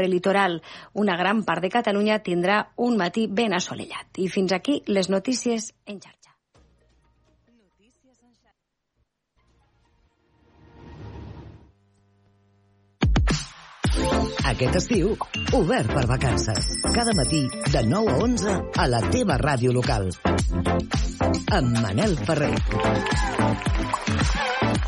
prelitoral. Una gran part de Catalunya tindrà un matí ben assolellat. I fins aquí les notícies en xarxa. Aquest estiu, obert per vacances. Cada matí, de 9 a 11, a la teva ràdio local. Amb Manel Ferrer.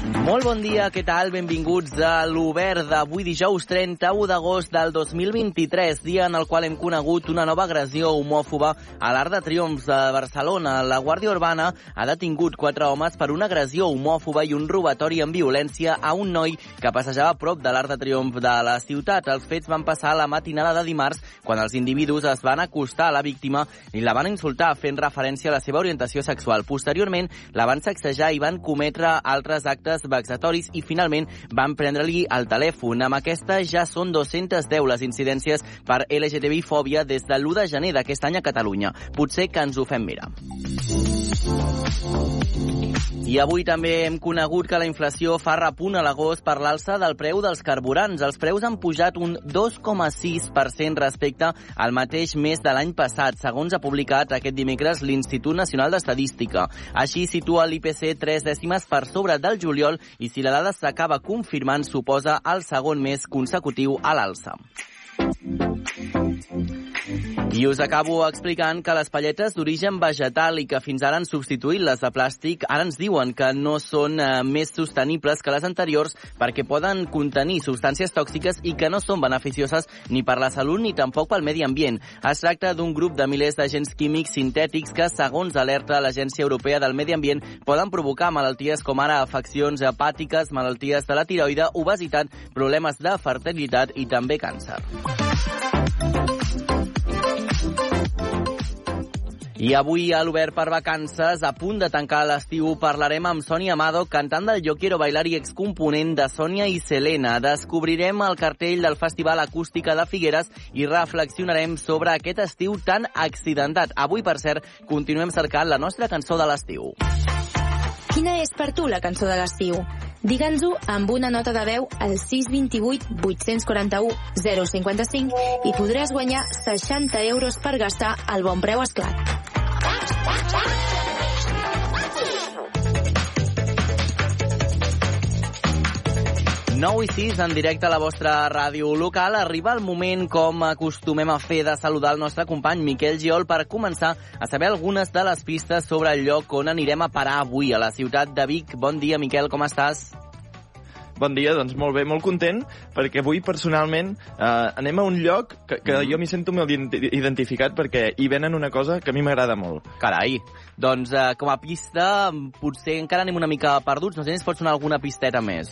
Molt bon dia, què tal? Benvinguts a l'Obert d'avui dijous 31 d'agost del 2023, dia en el qual hem conegut una nova agressió homòfoba a l'Art de Triomfs de Barcelona. La Guàrdia Urbana ha detingut quatre homes per una agressió homòfoba i un robatori amb violència a un noi que passejava a prop de l'Art de Triomf de la ciutat. Els fets van passar la matinada de dimarts quan els individus es van acostar a la víctima i la van insultar fent referència a la seva orientació sexual. Posteriorment, la van sacsejar i van cometre altres actes vexatoris i finalment van prendre-li el telèfon. Amb aquesta ja són 210 les incidències per LGTBI-fòbia des de l'1 de gener d'aquest any a Catalunya. Potser que ens ho fem mirar. I avui també hem conegut que la inflació fa repunt a l'agost per l'alça del preu dels carburants. Els preus han pujat un 2,6% respecte al mateix mes de l'any passat, segons ha publicat aquest dimecres l'Institut Nacional d'Estadística. Així situa l'IPC tres dècimes per sobre del juliol i si la dada s'acaba confirmant suposa el segon mes consecutiu a l'alça. I us acabo explicant que les palletes d'origen vegetal i que fins ara han substituït les de plàstic, ara ens diuen que no són eh, més sostenibles que les anteriors perquè poden contenir substàncies tòxiques i que no són beneficioses ni per la salut ni tampoc pel medi ambient. Es tracta d'un grup de milers d'agents químics sintètics que, segons alerta l'Agència Europea del Medi Ambient, poden provocar malalties com ara afeccions hepàtiques, malalties de la tiroide, obesitat, problemes de fertilitat i també càncer. I avui a l'Obert per Vacances, a punt de tancar l'estiu, parlarem amb Sònia Amado, cantant del Yo Quiero Bailar i excomponent de Sònia i Selena. Descobrirem el cartell del Festival Acústica de Figueres i reflexionarem sobre aquest estiu tan accidentat. Avui, per cert, continuem cercant la nostra cançó de l'estiu. Quina és per tu la cançó de l'estiu? Digue'ns-ho amb una nota de veu al 628 841 055 i podràs guanyar 60 euros per gastar al bon preu esclat. 9 i 6 en directe a la vostra ràdio local. Arriba el moment, com acostumem a fer, de saludar el nostre company Miquel Giol per començar a saber algunes de les pistes sobre el lloc on anirem a parar avui, a la ciutat de Vic. Bon dia, Miquel, com estàs? Bon dia, doncs molt bé, molt content, perquè avui personalment eh, anem a un lloc que, que Mhm. jo m'hi sento molt identi- identificat perquè hi venen una cosa que a mi m'agrada molt. Carai, doncs eh, com a pista potser encara anem una mica perduts. No sé si ens pots donar alguna pisteta més.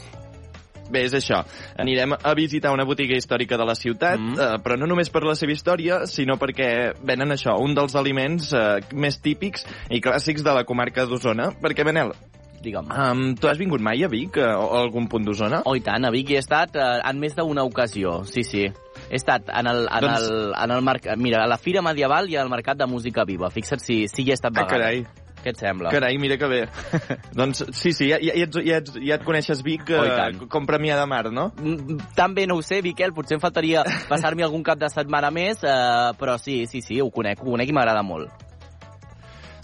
Bé, és això. Anirem a visitar una botiga històrica de la ciutat, Mm. eh, però no només per la seva història, sinó perquè venen això, un dels aliments eh, més típics i clàssics de la comarca d'Osona. Perquè, Manel, Digue'm. um, tu has vingut mai a Vic eh, o a algun punt d'Osona? Oh, i tant, a Vic hi he estat eh, en més d'una ocasió, sí, sí. He estat en el, en Doncs- el, en el mercat, mira, a la Fira Medieval i al Mercat de Música Viva. Fixa't si, si hi he estat Ah, vegades. carai. Què et sembla? Carai, mira que bé. doncs sí, sí, ja, ja, ja, ets, ja, ets, ja et coneixes Vic Oh, eh, com Premià de Mar, no? Mm, Tan bé no ho sé, Miquel, potser em faltaria passar-m'hi algun cap de setmana més, eh, però sí, sí, sí, ho conec, ho conec i m'agrada molt.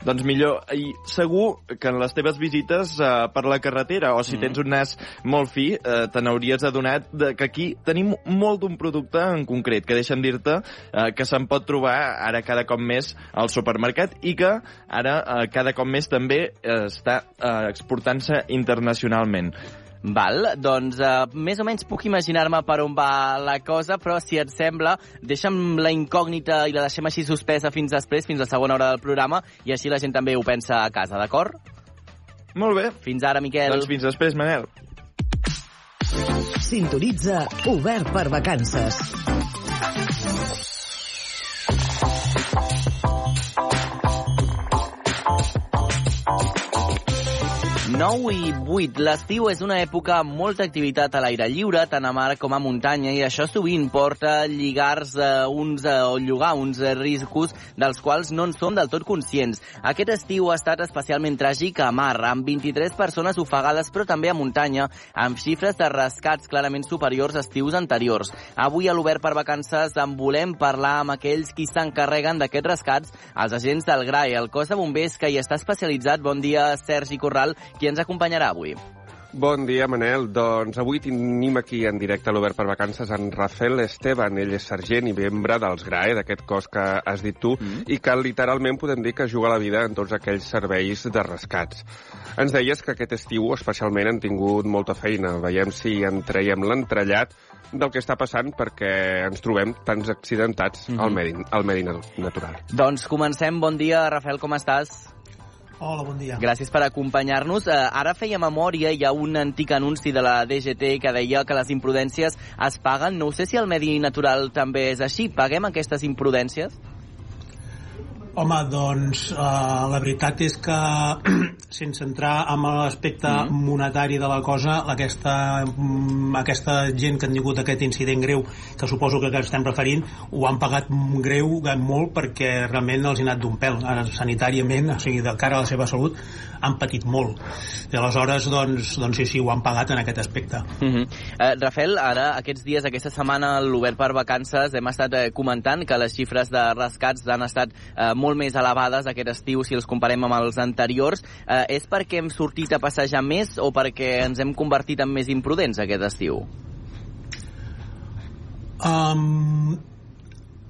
Doncs millor, i segur que en les teves visites eh, per la carretera, o si Mm. tens un nas molt fi, eh, te n'hauries adonat de que aquí tenim molt d'un producte en concret, que deixa'm dir-te eh, que se'n pot trobar ara cada cop més al supermercat i que ara eh, cada cop més també eh, està eh, exportant-se internacionalment. Val, doncs eh, més o menys puc imaginar-me per on va la cosa, però si et sembla, deixa'm la incògnita i la deixem així suspesa fins després, fins a la segona hora del programa, i així la gent també ho pensa a casa, d'acord? Molt bé, Fins ara, Miquel. doncs fins després, Manel. Sintonitza Obert per Vacances. 9 i 8. L'estiu és una època amb molta activitat a l'aire lliure, tant a mar com a muntanya, i això sovint porta a lligar eh, uns, eh, o llogar uns eh, riscos dels quals no en som del tot conscients. Aquest estiu ha estat especialment tràgic a mar, amb 23 persones ofegades, però també a muntanya, amb xifres de rescats clarament superiors a estius anteriors. Avui a l'Obert per Vacances en volem parlar amb aquells qui s'encarreguen d'aquests rescats, els agents del GRAE, el cos de bombers que hi està especialitzat. Bon dia, Sergi Corral, qui ens acompanyarà avui. Bon dia, Manel. Doncs avui tenim aquí en directe a l'Obert per Vacances en Rafael Esteban. Ell és sergent i membre dels GRAE, d'aquest cos que has dit tu, mm. i que literalment podem dir que juga la vida en tots aquells serveis de rescats. Ens deies que aquest estiu especialment han tingut molta feina. Veiem si en traiem l'entrellat del que està passant perquè ens trobem tants accidentats mm -hmm. al, medi, al medi natural. Doncs comencem. Bon dia, Rafael, com estàs? Hola, bon dia. Gràcies per acompanyar-nos. Uh, ara feia memòria, hi ha un antic anunci de la DGT que deia que les imprudències es paguen. No sé si el medi natural també és així. Paguem aquestes imprudències? Home, doncs uh, la veritat és que sense entrar en l'aspecte mm. monetari de la cosa, aquesta, mm, aquesta gent que han tingut aquest incident greu, que suposo que, estem referint, ho han pagat greu, molt, perquè realment els ha anat d'un pèl. Sanitàriament, o sigui, de cara a la seva salut, han patit molt. I aleshores, doncs, doncs sí, sí, ho han pagat en aquest aspecte. Mm -hmm. uh, Rafael, ara, aquests dies, aquesta setmana, a l'Obert per Vacances, hem estat eh, comentant que les xifres de rescats han estat eh, molt més elevades aquest estiu si els comparem amb els anteriors. Eh, és perquè hem sortit a passejar més o perquè ens hem convertit en més imprudents aquest estiu? Um,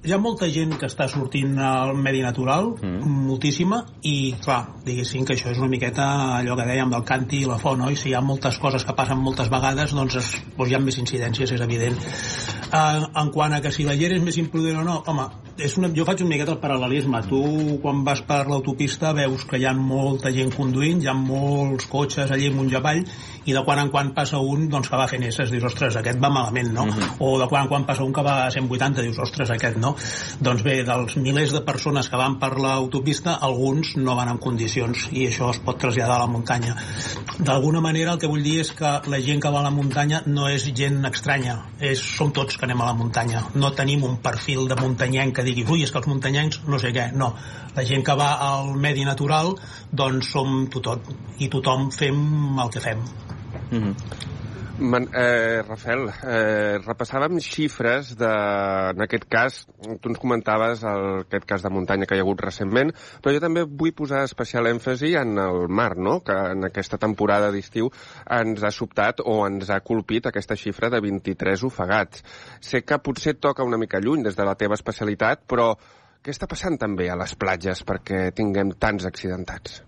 hi ha molta gent que està sortint al medi natural, mm. moltíssima, i clar, diguéssim que això és una miqueta allò que dèiem del canti i la font, no? i si hi ha moltes coses que passen moltes vegades, doncs, es, doncs hi ha més incidències, és evident. Uh, en quant a que si la gent és més imprudent o no, home, és una, jo faig una miqueta el paral·lelisme. Tu, quan vas per l'autopista, veus que hi ha molta gent conduint, hi ha molts cotxes allà amunt i avall, i de quan en quan passa un doncs, que va fent esses, dius, ostres, aquest va malament, no? Mhm. -huh. O de quan en quan passa un que va a 180, dius, ostres, aquest no. Doncs bé, dels milers de persones que van per l'autopista, alguns no van en condicions, i això es pot traslladar a la muntanya. D'alguna manera, el que vull dir és que la gent que va a la muntanya no és gent estranya, és, som tots que anem a la muntanya. No tenim un perfil de muntanyenc que diguis, ui, és que els muntanyencs no sé què. No, la gent que va al medi natural, doncs som tothom, i tothom fem el que fem. Mm -hmm. Man, eh, Rafael, eh, repassàvem xifres de, en aquest cas, tu ens comentaves el, aquest cas de muntanya que hi ha hagut recentment, però jo també vull posar especial èmfasi en el mar, no? que en aquesta temporada d'estiu ens ha sobtat o ens ha colpit aquesta xifra de 23 ofegats. Sé que potser toca una mica lluny des de la teva especialitat, però què està passant també a les platges perquè tinguem tants accidentats?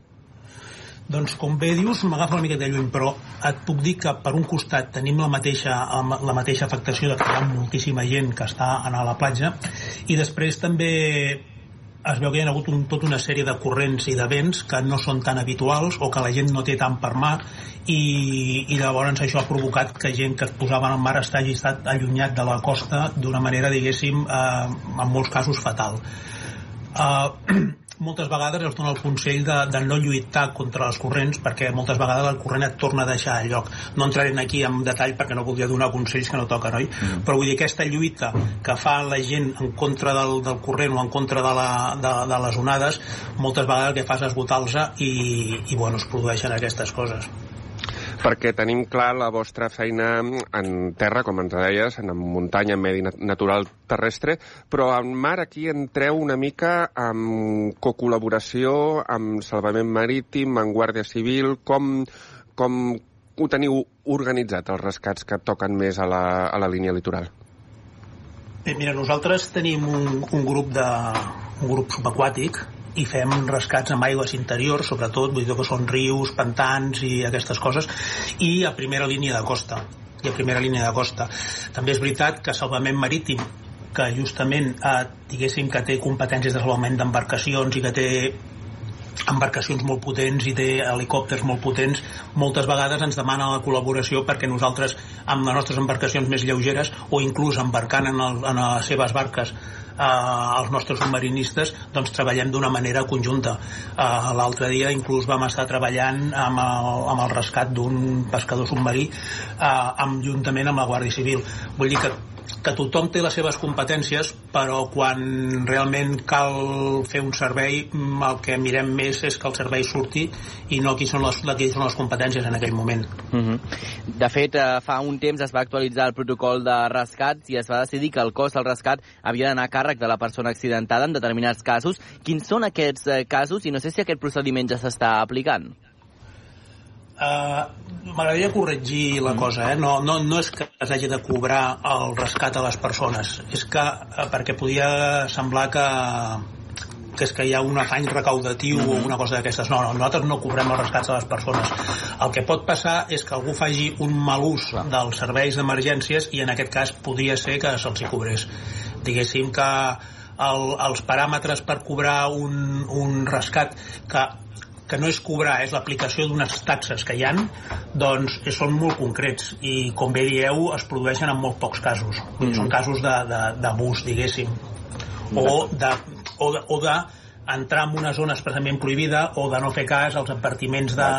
Doncs com bé dius, m'agafa una mica de lluny, però et puc dir que per un costat tenim la mateixa, la mateixa afectació de que hi ha moltíssima gent que està a la platja i després també es veu que hi ha hagut un, tota una sèrie de corrents i de vents que no són tan habituals o que la gent no té tant per mar i, i llavors això ha provocat que gent que es posava al mar està estat allunyat de la costa d'una manera, diguéssim, eh, en molts casos fatal. Eh, moltes vegades es dona el consell de, de no lluitar contra les corrents perquè moltes vegades el corrent et torna a deixar al lloc. No entraré aquí en detall perquè no voldria donar consells que no toquen, oi? Mm. Però vull dir, aquesta lluita que fa la gent en contra del, del corrent o en contra de, la, de, de les onades, moltes vegades el que fas és botar-los i, i bueno, es produeixen aquestes coses perquè tenim clar la vostra feina en terra, com ens deies, en muntanya, en medi natural terrestre, però en mar aquí entreu una mica amb cocol·laboració amb Salvament Marítim, amb Guàrdia Civil, com, com ho teniu organitzat, els rescats que toquen més a la, a la línia litoral? Bé, mira, nosaltres tenim un, un grup de un grup subaquàtic i fem rescats amb aigües interiors, sobretot, vull dir que són rius, pantans i aquestes coses, i a primera línia de costa i a primera línia de costa. També és veritat que salvament marítim que justament eh, diguéssim que té competències de salvament d'embarcacions i que té embarcacions molt potents i té helicòpters molt potents, moltes vegades ens demana la col·laboració perquè nosaltres amb les nostres embarcacions més lleugeres o inclús embarcant en, el, en les seves barques eh, els nostres submarinistes doncs treballem d'una manera conjunta. Eh, l'altre dia inclús vam estar treballant amb el, amb el rescat d'un pescador submarí eh, amb, juntament amb la Guàrdia Civil. Vull dir que que tothom té les seves competències, però quan realment cal fer un servei, mm, el que mirem més és que el servei surti i no qui són les, qui són les competències en aquell moment. Uh -huh. De fet, eh, fa un temps es va actualitzar el protocol de rescat i es va decidir que el cost del rescat havia d'anar a càrrec de la persona accidentada en determinats casos. Quins són aquests eh, casos i no sé si aquest procediment ja s'està aplicant? Uh, M'agradaria corregir la cosa, eh? no, no, no és que es hagi de cobrar el rescat a les persones, és que uh, perquè podia semblar que, que és que hi ha un afany recaudatiu mm o una cosa d'aquestes. No, no, nosaltres no cobrem els rescats a les persones. El que pot passar és que algú faci un mal ús dels serveis d'emergències i en aquest cas podria ser que se'ls hi cobrés. Diguéssim que el, els paràmetres per cobrar un, un rescat que que no és cobrar, és l'aplicació d'unes taxes que hi han, doncs són molt concrets i, com bé dieu, es produeixen en molt pocs casos. Mm -hmm. Són casos d'abús, diguéssim. O de, o de, o de entrar en una zona expressament prohibida o de no fer cas als advertiments de,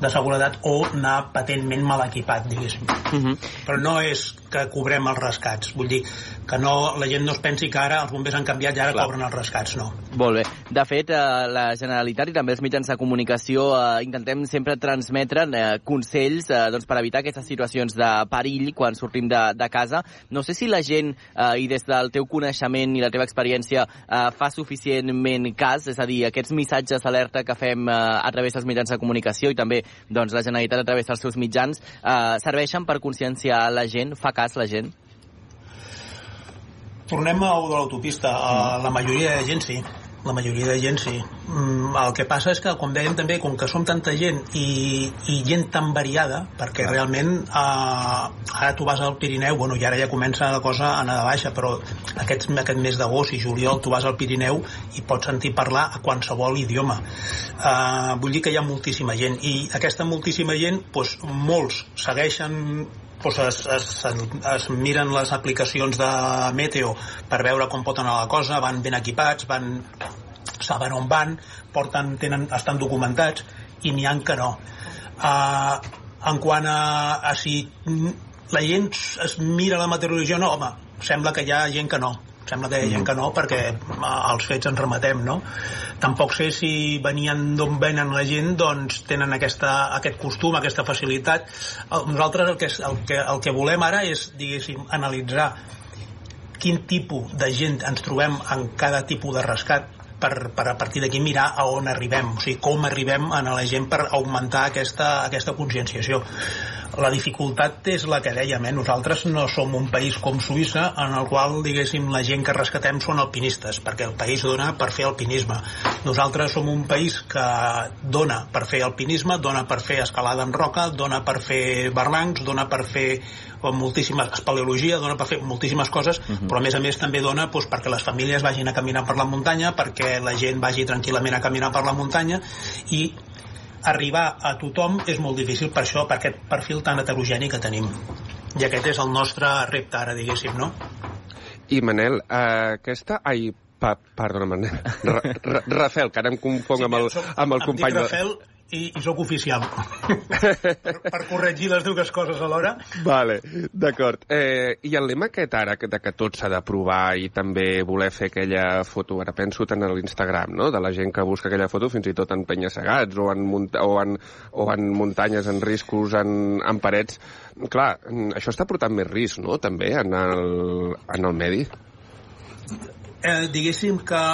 de seguretat o anar patentment mal equipat, diguéssim. Uh -huh. Però no és que cobrem els rescats, vull dir, que no, la gent no es pensi que ara els bombers han canviat i ara Clar. cobren els rescats, no. Molt bé. De fet, eh, la Generalitat i també els mitjans de comunicació eh, intentem sempre transmetre eh, consells eh, doncs, per evitar aquestes situacions de perill quan sortim de, de casa. No sé si la gent, eh, i des del teu coneixement i la teva experiència, eh, fa suficientment cas, és a dir, aquests missatges d'alerta que fem eh, a través dels mitjans de comunicació i també doncs, la Generalitat a través dels seus mitjans, eh, serveixen per conscienciar la gent? Fa cas la gent? Tornem a de l'autopista. Mm. La majoria de gent sí. La majoria de gent sí. Mm, el que passa és que, com dèiem també, com que som tanta gent i, i gent tan variada, perquè realment eh, ara tu vas al Pirineu, bueno, i ara ja comença la cosa a anar de baixa, però aquest, aquest mes d'agost i juliol tu vas al Pirineu i pots sentir parlar a qualsevol idioma. Eh, vull dir que hi ha moltíssima gent i aquesta moltíssima gent, doncs, molts segueixen doncs es, es, es miren les aplicacions de Meteo per veure com pot anar la cosa, van ben equipats, van, saben on van, porten, tenen, estan documentats i n'hi han que no. Uh, en quant a, a si la gent es mira la meteorologia no, home, sembla que hi ha gent que no sembla que ha gent que no perquè als fets ens remetem no? tampoc sé si venien d'on venen la gent doncs tenen aquesta, aquest costum, aquesta facilitat nosaltres el que, el, que, el que volem ara és diguéssim analitzar quin tipus de gent ens trobem en cada tipus de rescat per, per a partir d'aquí mirar a on arribem, o sigui, com arribem a la gent per augmentar aquesta, aquesta conscienciació la dificultat és la que dèiem, eh? nosaltres no som un país com Suïssa en el qual, diguéssim, la gent que rescatem són alpinistes, perquè el país dona per fer alpinisme. Nosaltres som un país que dona per fer alpinisme, dona per fer escalada en roca, dona per fer barrancs, dona per fer moltíssimes espeleologia, dona per fer moltíssimes coses, uh mhm. -huh. però a més a més també dona doncs, perquè les famílies vagin a caminar per la muntanya, perquè la gent vagi tranquil·lament a caminar per la muntanya i arribar a tothom és molt difícil per això, per aquest perfil tan heterogeni que tenim. I aquest és el nostre repte ara, diguéssim, no? I Manel, eh, aquesta... Ai, pa, perdona, Manel. Ra, Ra, Rafael, que ara em confonc sí, amb el, amb el company... Em dic Rafael, i, i sóc oficial. Per, per corregir les dues coses alhora. Vale, d'acord. Eh, i el lema aquest ara de que tot s'ha de provar i també voler fer aquella foto ara penso tant a l'Instagram no? de la gent que busca aquella foto fins i tot en penya-segats o, en o, en, o en muntanyes en riscos en, en parets. Clar, això està portant més risc no? també en el, en el medi. Eh, diguéssim que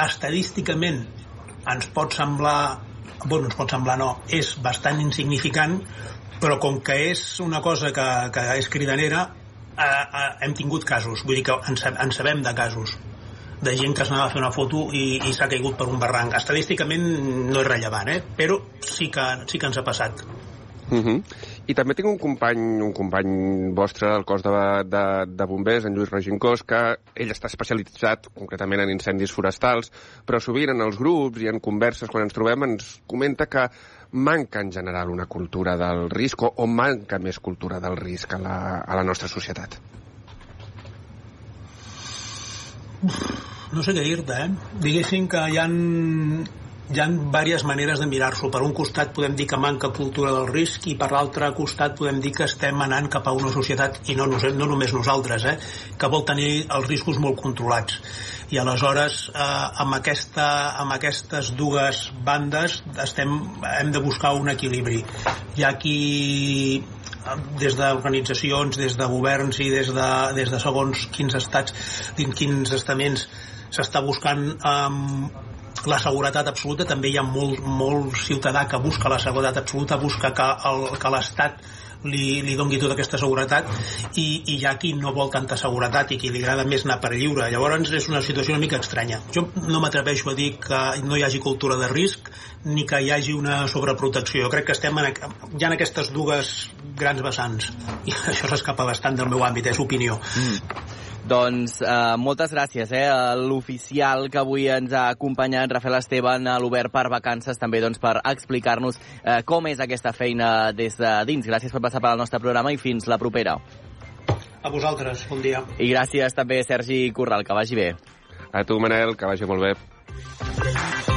estadísticament ens pot semblar bueno, ens pot semblar no, és bastant insignificant, però com que és una cosa que, que és cridanera, eh, eh, hem tingut casos, vull dir que en, en sabem de casos de gent que s'anava a fer una foto i, i s'ha caigut per un barranc. Estadísticament no és rellevant, eh? però sí que, sí que ens ha passat. Uh -huh. I també tinc un company, un company vostre del cos de, de, de bombers, en Lluís Regincós, que ell està especialitzat concretament en incendis forestals, però sovint en els grups i en converses quan ens trobem ens comenta que manca en general una cultura del risc o, o manca més cultura del risc a la, a la nostra societat. No sé què dir-te, eh? Diguéssim que hi han hi ha diverses maneres de mirar-s'ho. Per un costat podem dir que manca cultura del risc i per l'altre costat podem dir que estem anant cap a una societat, i no, no només nosaltres, eh, que vol tenir els riscos molt controlats. I aleshores, eh, amb, aquesta, amb aquestes dues bandes estem, hem de buscar un equilibri. Hi ha qui des d'organitzacions, des de governs i des de, des de segons quins estats, dins quins estaments s'està buscant um, la seguretat absoluta. També hi ha molt, molt ciutadà que busca la seguretat absoluta busca que, el, que l'Estat li, li dongui tota aquesta seguretat i, i hi ha qui no vol tanta seguretat i qui li agrada més anar per lliure. Llavors és una situació una mica estranya. Jo no m'atreveixo a dir que no hi hagi cultura de risc ni que hi hagi una sobreprotecció. Jo crec que estem en, hi ha aquestes dues grans vessants. I això s'escapa bastant del meu àmbit, és opinió. Mm. Doncs eh, moltes gràcies eh, a l'oficial que avui ens ha acompanyat, Rafael Esteban, a l'Obert per Vacances, també doncs, per explicar-nos eh, com és aquesta feina des de dins. Gràcies per passar pel nostre programa i fins la propera. A vosaltres, bon dia. I gràcies també, Sergi Corral, que vagi bé. A tu, Manel, que vagi molt bé.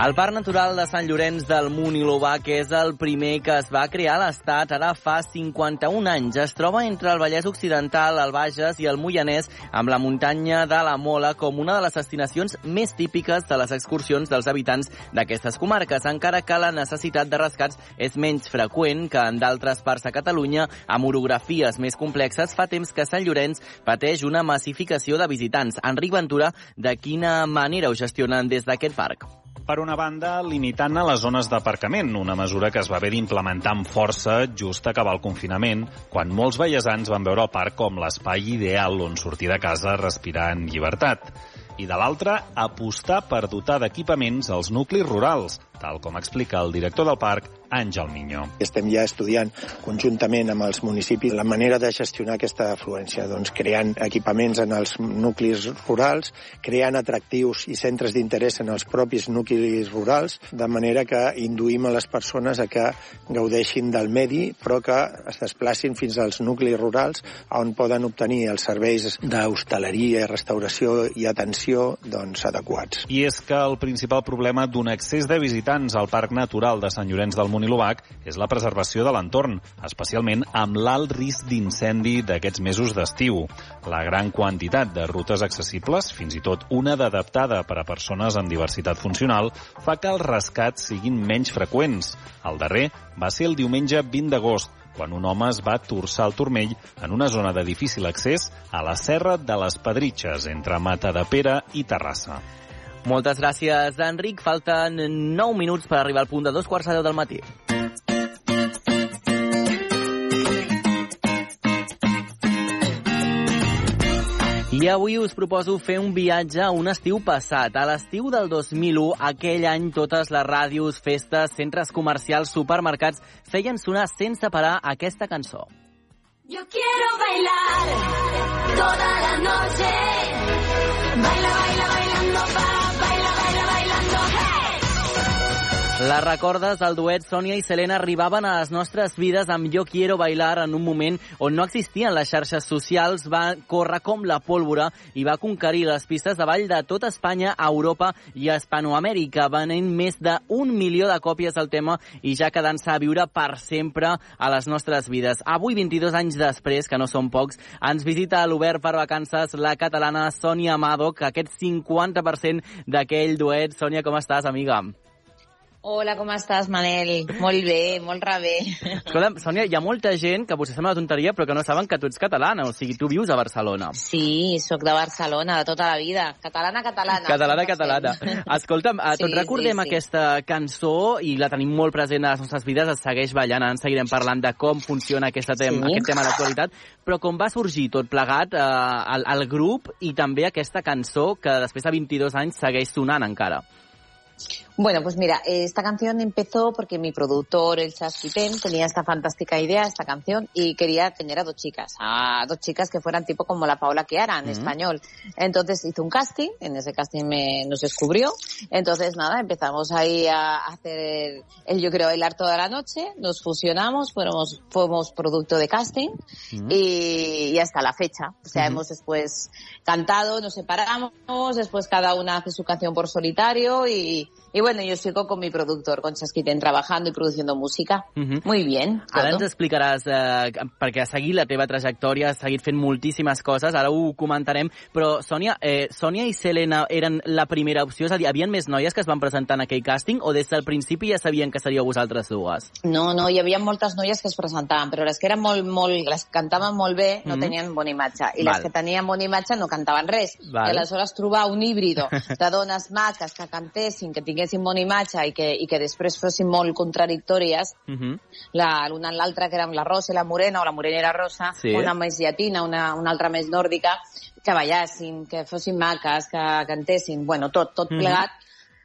El Parc Natural de Sant Llorenç del Munt i és el primer que es va crear a l'Estat ara fa 51 anys. Es troba entre el Vallès Occidental, el Bages i el Moianès, amb la muntanya de la Mola com una de les destinacions més típiques de les excursions dels habitants d'aquestes comarques, encara que la necessitat de rescats és menys freqüent que en d'altres parts de Catalunya, amb orografies més complexes, fa temps que Sant Llorenç pateix una massificació de visitants. Enric Ventura, de quina manera ho gestionen des d'aquest parc? Per una banda, limitant a les zones d'aparcament, una mesura que es va haver d'implementar amb força just a acabar el confinament, quan molts vallesans van veure el parc com l'espai ideal on sortir de casa respirant llibertat. I de l'altra, apostar per dotar d'equipaments els nuclis rurals, tal com explica el director del parc, Àngel Minyó. Estem ja estudiant conjuntament amb els municipis la manera de gestionar aquesta afluència, doncs creant equipaments en els nuclis rurals, creant atractius i centres d'interès en els propis nuclis rurals, de manera que induïm a les persones a que gaudeixin del medi, però que es desplacin fins als nuclis rurals on poden obtenir els serveis d'hostaleria, restauració i atenció doncs, adequats. I és que el principal problema d'un excés de visitants al Parc Natural de Sant Llorenç del Munt L'Obac és la preservació de l'entorn, especialment amb l'alt risc d'incendi d'aquests mesos d'estiu. La gran quantitat de rutes accessibles, fins i tot una d'adaptada per a persones amb diversitat funcional, fa que els rescats siguin menys freqüents. El darrer va ser el diumenge 20 d'agost, quan un home es va torçar el turmell en una zona de difícil accés a la Serra de les Pedritxes, entre Mata de Pere i Terrassa. Moltes gràcies, Enric. Falten 9 minuts per arribar al punt de dos quarts de deu del matí. I avui us proposo fer un viatge a un estiu passat. A l'estiu del 2001, aquell any, totes les ràdios, festes, centres comercials, supermercats feien sonar sense parar aquesta cançó. Yo quiero bailar toda la noche. Baila, baila, bailando para La recordes, el duet Sònia i Selena arribaven a les nostres vides amb Yo Quiero Bailar en un moment on no existien les xarxes socials, va córrer com la pólvora i va conquerir les pistes de ball de tota Espanya, Europa i Hispanoamèrica, venent més d'un milió de còpies del tema i ja quedant-se a viure per sempre a les nostres vides. Avui, 22 anys després, que no són pocs, ens visita a l'Obert per Vacances la catalana Sònia Amado, que aquest 50% d'aquell duet. Sònia, com estàs, amiga? Hola, com estàs, Manel? Molt bé, molt rebé. Escolta, Sònia, hi ha molta gent que potser sembla una tonteria, però que no saben que tu ets catalana, o sigui, tu vius a Barcelona. Sí, sóc de Barcelona, de tota la vida. Catalana, catalana. Catalana, catalana. Escolta'm, sí, tots recordem sí, sí. aquesta cançó i la tenim molt present a les nostres vides, es segueix ballant, en seguirem parlant de com funciona aquesta tem sí. aquest tema d'actualitat, però com va sorgir tot plegat eh, el, el grup i també aquesta cançó que després de 22 anys segueix sonant encara. Bueno, pues mira, esta canción empezó porque mi productor, el Chasquiten, tenía esta fantástica idea, esta canción, y quería tener a dos chicas, a dos chicas que fueran tipo como la Paola Chiara en español. Entonces hizo un casting, en ese casting me, nos descubrió, entonces nada, empezamos ahí a hacer el Yo Quiero Bailar toda la noche, nos fusionamos, fuimos, fuimos producto de casting, y, y hasta la fecha. O sea, hemos después cantado, nos separamos, después cada una hace su canción por solitario, y, y bueno, yo sigo con mi productor, con Chasquiten, trabajando y produciendo música. Muy bien. Ara ens explicaràs, eh, perquè has seguit la teva trajectòria, has seguit fent moltíssimes coses, ara ho comentarem, però Sònia, eh, Sònia i Selena eren la primera opció? És a dir, havien més noies que es van presentar en aquell càsting o des del principi ja sabien que seríeu vosaltres dues? No, no, hi havia moltes noies que es presentaven, però les que eren molt, molt, les que cantaven molt bé no Mhm. tenien bona imatge, i Val. les que tenien bona imatge no cantaven res. Val. I aleshores trobar un híbrido de dones maques que cantessin, que tinguessin bona imatge i que, i que després fossin molt contradictòries, Uh -huh. la- l'una en l'altra, que eren la rosa i la morena, o la la rosa, Sí. una més llatina, una, una altra més nòrdica, que ballessin, que fossin maques, que cantessin, bueno, tot, tot Mhm. plegat,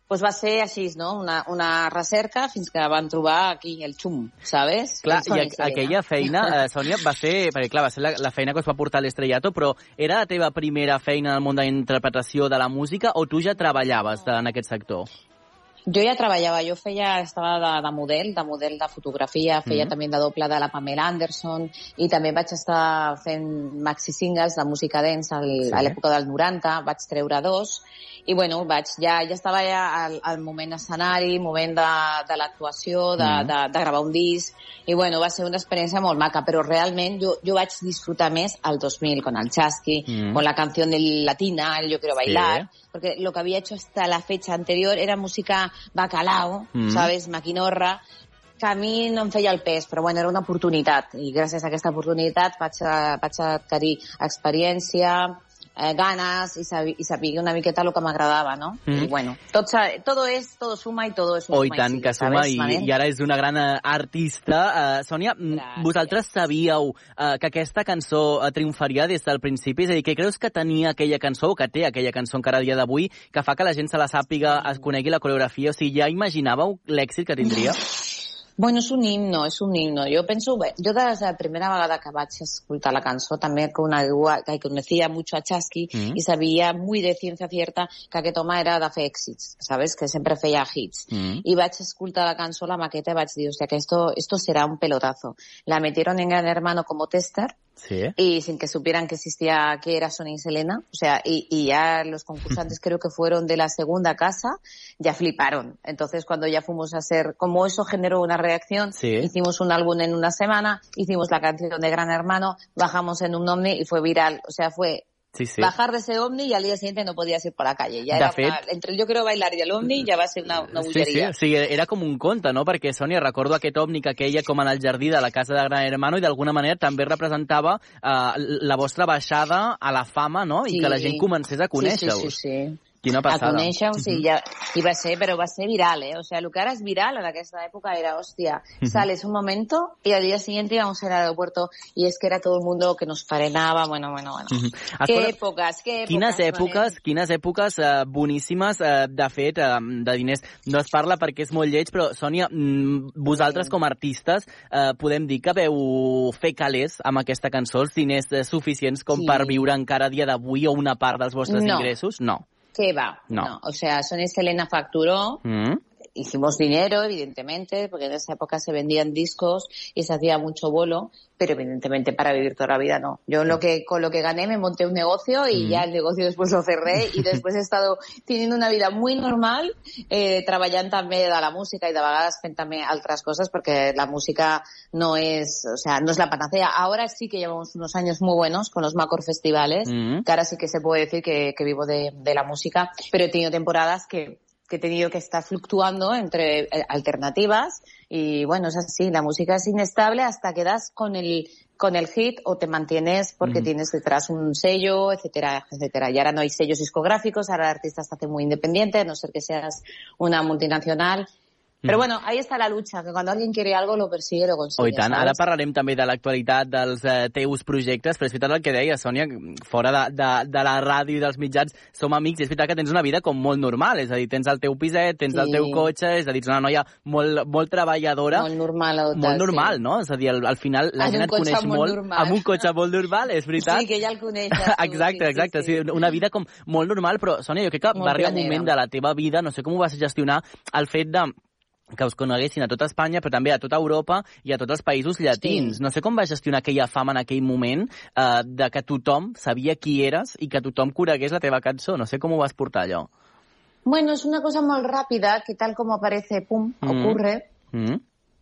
doncs va ser així, no? Una, una recerca fins que van trobar aquí el xum, ¿sabes? Clar, i a, aquella feina, eh, Sònia, va ser, perquè clar, va ser la, la feina que us va portar a l'Estrellato, però era la teva primera feina en el món de la interpretació de la música o tu ja treballaves de, en aquest sector? Jo ja treballava, jo feia, estava de, de model, de model de fotografia, feia Mhm. també de doble de la Pamela Anderson i també vaig estar fent maxi singles de música dance al, Sí. a l'època del 90, vaig treure dos i bueno, vaig, ja, ja estava ja al, al moment escenari, moment de, de l'actuació, de, Mhm. de, de gravar un disc i bueno, va ser una experiència molt maca, però realment jo, jo vaig disfrutar més al 2000 con el Chasqui, Mhm. con la canción del Latina, el Yo Quiero Bailar, porque lo que había hecho hasta la fecha anterior era música bacalao, Mm. ¿sabes? Maquinorra, que a mi no em feia el pes, però bueno, era una oportunitat i gràcies a aquesta oportunitat vaig, a, vaig adquirir experiència, eh, ganes i, sabi, i sabia una miqueta el que m'agradava, no? Mhm. I bueno, tot, todo es, todo suma i todo es un Oh, i suma tant, sigue, que suma, ¿sabes, i, Manel? i ara és una gran eh, artista. Uh, Sònia, mm, vosaltres sabíeu uh, que aquesta cançó triomfaria des del principi? És a dir, què creus que tenia aquella cançó, o que té aquella cançó encara a dia d'avui, que fa que la gent se la sàpiga, es conegui la coreografia? O sigui, ja imaginàveu l'èxit que tindria? Bueno, és un himno, és un himno. Jo penso, bé, jo des de la primera vegada que vaig escoltar la cançó també coneguda, que conocía mucho a Chasqui Mm. y sabia muy de ciencia cierta que aquest home era de fer èxits, ¿sabes? Que sempre feia hits. Mm. Y vaig escoltar la cançó, la maqueta, y vaig dir, hostia, que esto, esto será un pelotazo. La metieron en Gran Hermano como tester Sí. y sin que supieran que existía que era Sonia y Selena, o sea, y, y ya los concursantes creo que fueron de la segunda casa, ya fliparon. Entonces cuando ya fuimos a hacer, como eso generó una reacción, Sí. hicimos un álbum en una semana, hicimos la canción de Gran Hermano, bajamos en un Omni y fue viral, o sea, fue Sí, sí. bajar de ese Omni y al día siguiente no podías ir por la calle. Ya De era fet- una- entre el yo quiero bailar y el Omni ya va a ser una, una Sí, sí, bulleria. o sigui, era com un conte, no? Perquè, Sònia, recordo aquest òmni que queia com en el jardí de la casa de Gran Hermano i d'alguna manera també representava eh, la vostra baixada a la fama, no? I Sí. que la gent comencés a conèixer-us. Sí, sí, sí, sí. Quina a passada. conèixer, o sigui, ja, i va ser, però va ser viral, eh? O sea, lo que ara és viral en aquesta època era, hostia, Ujú. sales un momento y al día siguiente íbamos al aeropuerto y es que era todo el mundo que nos frenaba, bueno, bueno, bueno. Mhm. Qué Escolta, épocas, qué épocas. Quines èpoques, quines èpoques eh, boníssimes, eh, de fet, eh, de diners. No es parla perquè és molt lleig, però, Sònia, mm, vosaltres com a artistes eh, podem dir que veu fer calés amb aquesta cançó, els diners eh, suficients com Sí. per viure encara a dia d'avui o una part dels vostres No. ingressos? No. ¿Qué va? No. O sea, Sonia Selena facturó, Mm? Hicimos dinero, evidentemente, porque en esa época se vendían discos y se hacía mucho bolo, pero evidentemente para vivir toda la vida no. Yo lo que, con lo que gané me monté un negocio y Mm. ya el negocio después lo cerré y después he estado teniendo una vida muy normal, eh, treballant també de la música i de vegades fent també altres coses porque la música no es, o sea, no es la panacea. Ahora sí que llevamos unos años muy buenos con los Macor Festivales, Mm. que ahora sí que se puede decir que, que vivo de, de la música, pero he tenido temporadas que, que he tenido que estar fluctuando entre eh, alternativas y bueno, es así, la música es inestable hasta que das con el con el hit o te mantienes porque tienes detrás un sello, etcétera, etcétera. Y ahora no hay sellos discográficos, ahora el artista se hace muy independiente, a no ser que seas una multinacional. Pero bueno, ahí está la lucha, que cuando alguien quiere algo lo persigue, lo consigue. Oh, i tant. ¿sabes? Ara parlarem també de l'actualitat dels eh, teus projectes, però és veritat el que deia, Sònia, fora de, de, de la ràdio i dels mitjans som amics, i és veritat que tens una vida com molt normal, és a dir, tens el teu piset, tens Sí. el teu cotxe, és a dir, ets una noia molt, molt treballadora. Molt normal. o molt normal, sí. no? És a dir, al, al final la En gent et coneix molt molt normal. amb un cotxe molt normal, és veritat? Sí, que ja el coneixes. tu, Exacte, sí, exacte. Sí, Sí, una vida com molt normal, però, Sònia, jo crec que Molt va arribar un moment de la teva vida, no sé com ho vas gestionar, el fet de que us coneguessin a tota Espanya, però també a tota Europa i a tots els països llatins. Sí. No sé com vas gestionar aquella fama en aquell moment eh, de que tothom sabia qui eres i que tothom conegués la teva cançó. No sé com ho vas portar, allò. Bueno, es una cosa muy rápida que tal como aparece, pum, Mm. ocurre. Mm?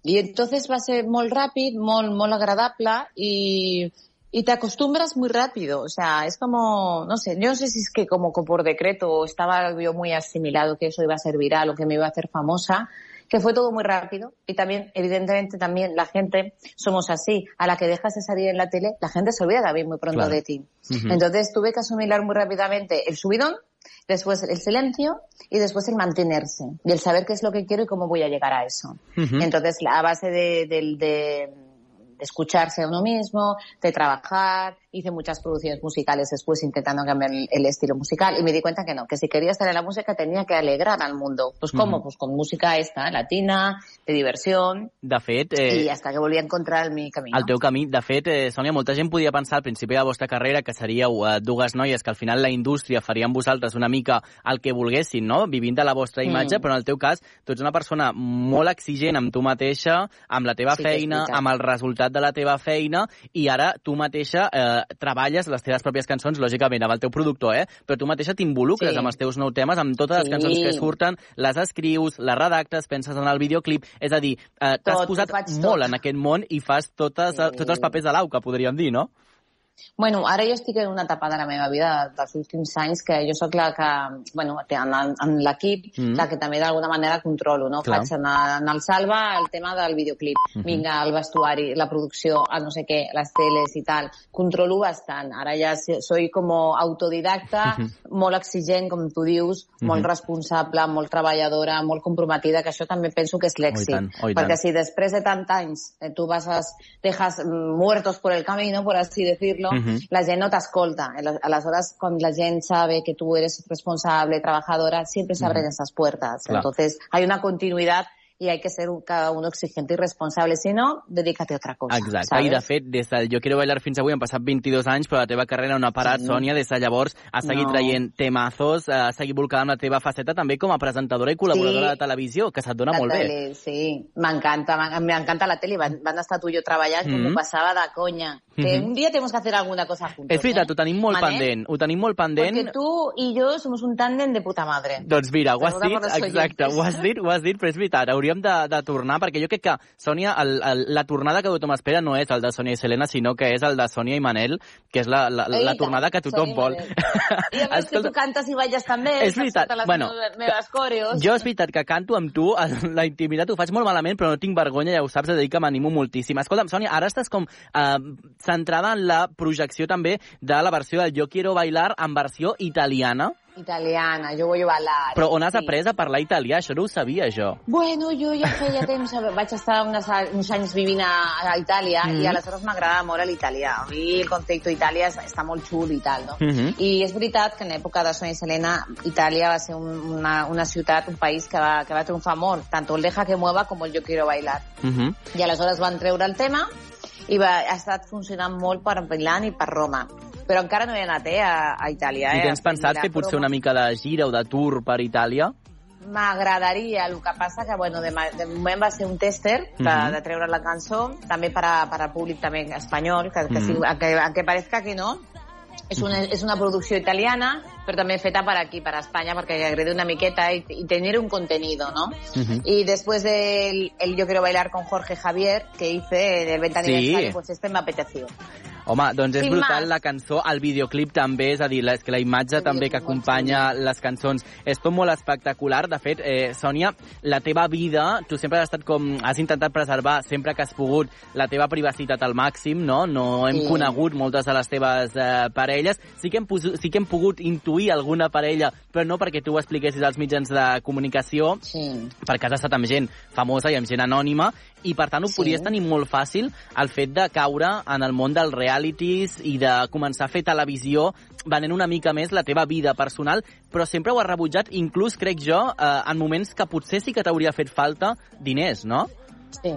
Y entonces va a ser muy rápido, muy, muy agradable y, y te acostumbras muy rápido. O sea, es como, no sé, yo no sé si es que como por decreto estaba yo muy asimilado que eso iba a ser viral o que me iba a hacer famosa, que fue todo muy rápido. Y también, evidentemente, también la gente somos así. A la que dejas de salir en la tele, la gente se olvida también muy pronto Claro. de ti. Ujú. Entonces tuve que asimilar muy rápidamente el subidón, después el silencio y después el mantenerse y el saber qué es lo que quiero y cómo voy a llegar a eso. Entonces, la- a base de, de- de escucharse a uno mismo, de trabajar, hice muchas producciones musicales después intentando cambiar el, el estilo musical y me di cuenta que no, que si quería estar en la música tenía que alegrar al mundo. Pues ¿cómo? Ujú. Pues con música esta, latina, de diversión De fet, eh, y hasta que volví a encontrar mi camino. el teu camí. De fet, eh, Sònia, molta gent podia pensar al principi de la vostra carrera que seríeu eh, dues noies que al final la indústria faria amb vosaltres una mica el que volguessin, no? Vivint de la vostra Mm. imatge, però en el teu cas tu ets una persona molt exigent amb tu mateixa, amb la teva Sí feina, amb el resultat de la teva feina, i ara tu mateixa eh, treballes les teves pròpies cançons, lògicament, amb el teu productor, eh? Però tu mateixa t'involucres Sí. amb els teus nous temes, amb totes les Sí. cançons que surten, les escrius, les redactes, penses en el videoclip, és a dir, eh, t'has posat molt tot. en aquest món i fas totes, Sí. tots els papers de l'auca, podríem dir, no? Bueno, ara jo estic en una etapa de la meva vida dels últims anys que jo sóc la que, bueno, en, en l'equip, Mm. la que també d'alguna manera controlo, no? Clar. Faig en, en el Salva el tema del videoclip, Mhm. vinga, el vestuari, la producció, el no sé què, les teles i tal. Controlo bastant. Ara ja soy como autodidacta, molt exigent, com tu dius, molt Mhm. responsable, molt treballadora, molt comprometida, que això també penso que és l'èxit. Perquè si després de tant anys eh, tu vas, as- dejas mm, muertos por el camino, por así decirlo, Mhm. la gent no t'escolta. Aleshores, quan la gent sabe que tú eres responsable, trabajadora, siempre se abren Mhm. esas puertas. Claro. Entonces, hay una continuidad y hay que ser un- cada uno exigente y responsable. Si no, dedícate a otra cosa. Exacte, ¿sabes? i de fet, des del Jo Quiero Bailar fins avui han passat 22 anys, però la teva carrera no ha parat, Sí. Sònia, des de llavors has seguit No. traient temazos, has seguit volcada amb la teva faceta també com a presentadora i col·laboradora Sí. de televisió, que se't dona La molt bé. tele, sí, m'encanta, m'en- m'encanta la tele. Van, van estar tú y yo trabajando, Mhm. como pasaba de coña. Que un día tenemos que hacer alguna cosa juntos. És veritat, ¿eh? ho tenim molt Manel, pendent, ho tenim molt pendent. Porque tú y yo somos un tándem de puta madre. Doncs mira, ho has dit, exacte, ho has dit, ho has dit, però és veritat, hauríem de, de tornar, perquè jo crec que, Sònia, el, el, la tornada que tothom espera no és el de Sònia i Selena, sinó que és el de Sònia i Manel, que és la, la, la Eita, tornada que tothom i vol. I a més que tu cantes i balles també, És veritat, les bueno, meves, coreos. Jo és veritat que canto amb tu, la intimitat ho faig molt malament, però no tinc vergonya, ja ho saps, de dir que m'animo moltíssim. Escolta'm, Sònia, ara estàs com eh, centrada en la projecció també de la versió del Yo Quiero Bailar en versió italiana, Italiana, jo vull ballar. però on has sí. après a parlar italià? Això no ho sabia, jo. Bueno, jo ja feia temps, vaig estar unes, uns anys vivint a, a Itàlia Mhm. i aleshores m'agrada molt l'italià. A mi el concepte Itàlia és- està molt xul i tal, no? Mhm. I és veritat que en l'època de Sonia i Selena, Itàlia va ser un, una, una ciutat, un país que va, que va triomfar molt, tant el Deja que mueva com el Yo quiero bailar. Uh -huh. I aleshores van treure el tema i va, ha estat funcionant molt per Milán i per Roma. Però encara no he anat eh, a, a Itàlia. I eh, tens a pensat fer potser una mica de gira o de tour per Itàlia? M'agradaria, el que passa que, bueno, de, de moment va ser un tester de, Mhm. de treure la cançó, també per, a, per al públic també espanyol, que, que, Mhm. sí, que, que parezca que no, és una, és una producció italiana, però també feta per aquí, per Espanya, perquè li agradi una miqueta i, i tenir un contenido, ¿no? Y después del el Yo Quiero Bailar con Jorge Javier, que hice del 20 Sí. aniversario, pues este me apeteció. Home, doncs és Sin brutal más. la cançó, el videoclip també, és a dir, la, és que la imatge també que acompanya les cançons és tot molt espectacular. De fet, eh, Sònia, la teva vida, tu sempre has estat com, has intentat preservar sempre que has pogut la teva privacitat al màxim, no? No hem Sí. conegut moltes de les teves eh, parelles. Sí que, hem sí que hem pogut intuir alguna parella, però no perquè tu ho expliquessis als mitjans de comunicació, Sí. perquè has estat amb gent famosa i amb gent anònima, i per tant ho Sí. podies tenir molt fàcil el fet de caure en el món dels realities i de començar a fer televisió venent una mica més la teva vida personal, però sempre ho has rebutjat, inclús, crec jo, eh, en moments que potser sí que t'hauria fet falta diners, no? Sí.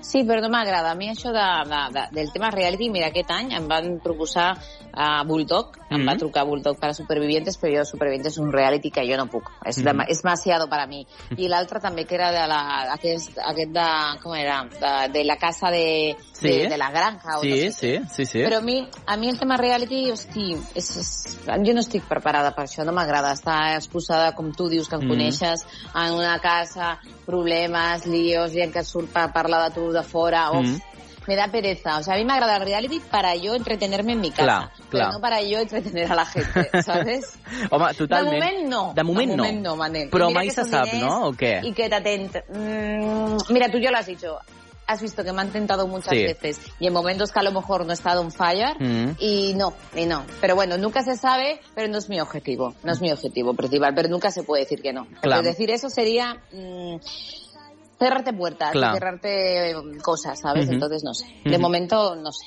sí, però no m'agrada. A mi això de, de, de, del tema reality, mira, aquest any em van proposar a Bulldog, em Mhm. va trucar Bulldog para Supervivientes, però jo Supervivientes és un reality que jo no puc. És, mm Mhm. és demasiado para mi. I l'altre també que era de la, aquest, aquest de, com era? De, de la casa de, Sí. de, de la granja. O Sí, no sé sí, sí, sí. Però a mi, a mi el tema reality, hosti, és, és, jo no estic preparada per això, no m'agrada estar exposada, com tu dius, que em Mhm. coneixes, en una casa, problemes, líos, gent que surt per parlar de tu de fora, uf, Mhm. me da pereza. O sea, a mí me agrada el reality para yo entretenerme en mi casa, Clar, clar. no para yo entretener a la gente, ¿sabes? Home, totalment. De moment no. De moment de no. moment no, Manel. Però I mai se sap, no? O què? Y que te atent... Mm, mira, tú ya lo has dicho. Has visto que me han tentado muchas Sí. veces y en momentos que a lo mejor no he estado on fire Mm. y no, y no. Pero bueno, nunca se sabe, pero no es mi objetivo. No es mi objetivo principal, pero nunca se puede decir que no. Porque Claro. decir eso sería mm, cerrarte puertas, Claro. y cerrarte cosas, ¿sabes? Ujú. Entonces no sé. De Ujú. momento no sé.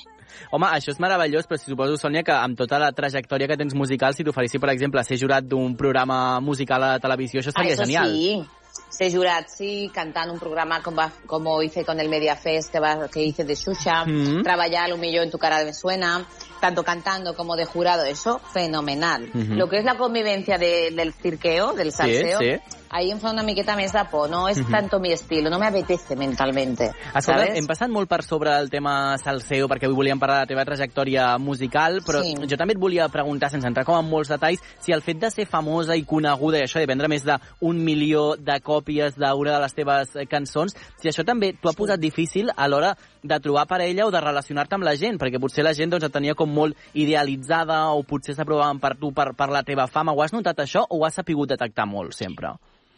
Home, això és meravellós, però si suposo, Sònia, que amb tota la trajectòria que tens musical, si t'oferissi, per exemple, ser jurat d'un programa musical a la televisió, això seria Ah, eso genial. sí. Ser jurat, sí, cantar un programa como, como hice con el Media Fest que, va- que hice de Xuxa, Mhm. trabajar un millón en tu cara me suena, tanto cantando como de jurado, eso fenomenal. Mhm. Lo que es la convivencia de- del cirqueo, del salseo, sí. Ahí em fa una miqueta més de por, no es Mhm. tanto mi estilo, no me apetece mentalmente, Escolta, hem passat molt per sobre el tema salseo, perquè avui volíem parlar de la teva trajectòria musical, però Sí. jo també et volia preguntar, sense entrar com en molts detalls, si el fet de ser famosa i coneguda, i això de vendre més d'un milió de còpies d'una de les teves cançons, si això també t'ho ha posat difícil a l'hora de trobar parella o de relacionar-te amb la gent, perquè potser la gent doncs, et tenia com molt idealitzada o potser s'aprovaven per tu per, per la teva fama. Ho has notat això o ho has sapigut detectar molt sempre?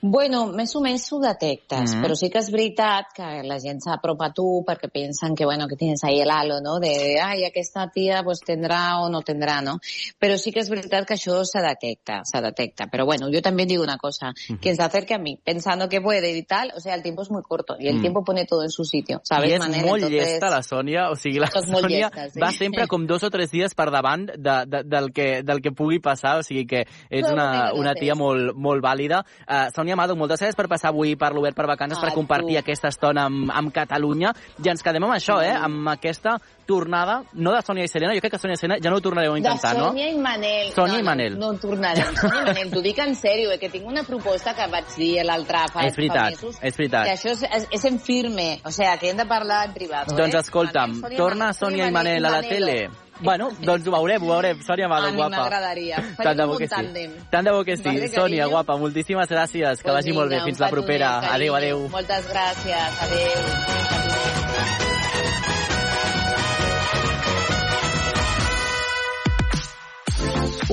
Bueno, més o menys ho detectes, Mhm. però sí que és veritat que la gent s'apropa a tu perquè pensen que, bueno, que tienes ahí el halo, no? De, ai, aquesta tia pues tendrá o no tendrá, no? Però sí que és veritat que això se detecta, se detecta. Però bueno, yo también digo una cosa, quien se acerque a mí pensando que puede y tal, o sea, el tiempo es muy corto y el Mm. tiempo pone todo en su sitio, ¿sabes, I és Manel? molt Entonces- llesta, la Sònia. O sigui, la molt Sònia llesta, sí. va sempre com dos o tres dies per davant de, de, del, que, del que pugui passar. O sigui que ets Molt una, una tia molt, molt vàlida. Uh, Sònia Amado, moltes gràcies per passar avui per l'Obert per Vacances, A per compartir tu. aquesta estona amb, amb Catalunya. I ens quedem amb això, eh? Amb aquesta tornada, no de Sònia i Serena, jo crec que Sònia i Serena ja no ho tornareu a intentar, de no? Sònia i Manel. Sònia no, i Manel. No, no tornarem. Sònia i Manel, t'ho dic en sèrio, eh, que tinc una proposta que vaig dir l'altre fa, És veritat, fa mesos. és veritat. Que això és, és, és en firme, o sea, que hem de parlar en privat. Doncs eh? escolta'm, Manel, torna Sònia i Manel a la tele. Bueno, doncs ho veurem, ho veurem. Sònia Amado, A mi guapa. m'agradaria. Tant de bo que sí. Tant de bo que sí. Vale, Sònia, guapa, moltíssimes gràcies. Que vagi molt bé. Fins la propera. Adéu, adéu. Moltes gràcies. Adéu.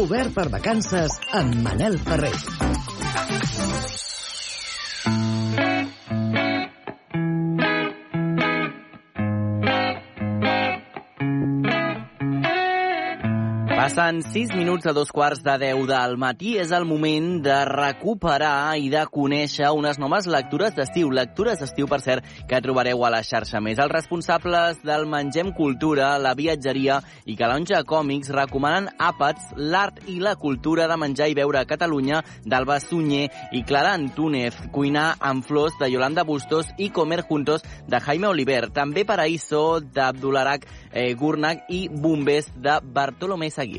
Obert per vacances amb Manel Ferrer. Passen 6 minuts a dos quarts de 10 del matí. És el moment de recuperar i de conèixer unes noves lectures d'estiu. Lectures d'estiu, per cert, que trobareu a la xarxa més. Els responsables del Mengem Cultura, la viatgeria i Calonja Còmics recomanen àpats, l'art i la cultura de menjar i beure a Catalunya d'Alba Sunyer i Clara Antúnez, cuinar amb flors de Yolanda Bustos i Comer Juntos de Jaime Oliver. També Paraíso d'Abdularak eh, Gurnak i Bombers de Bartolomé Seguí.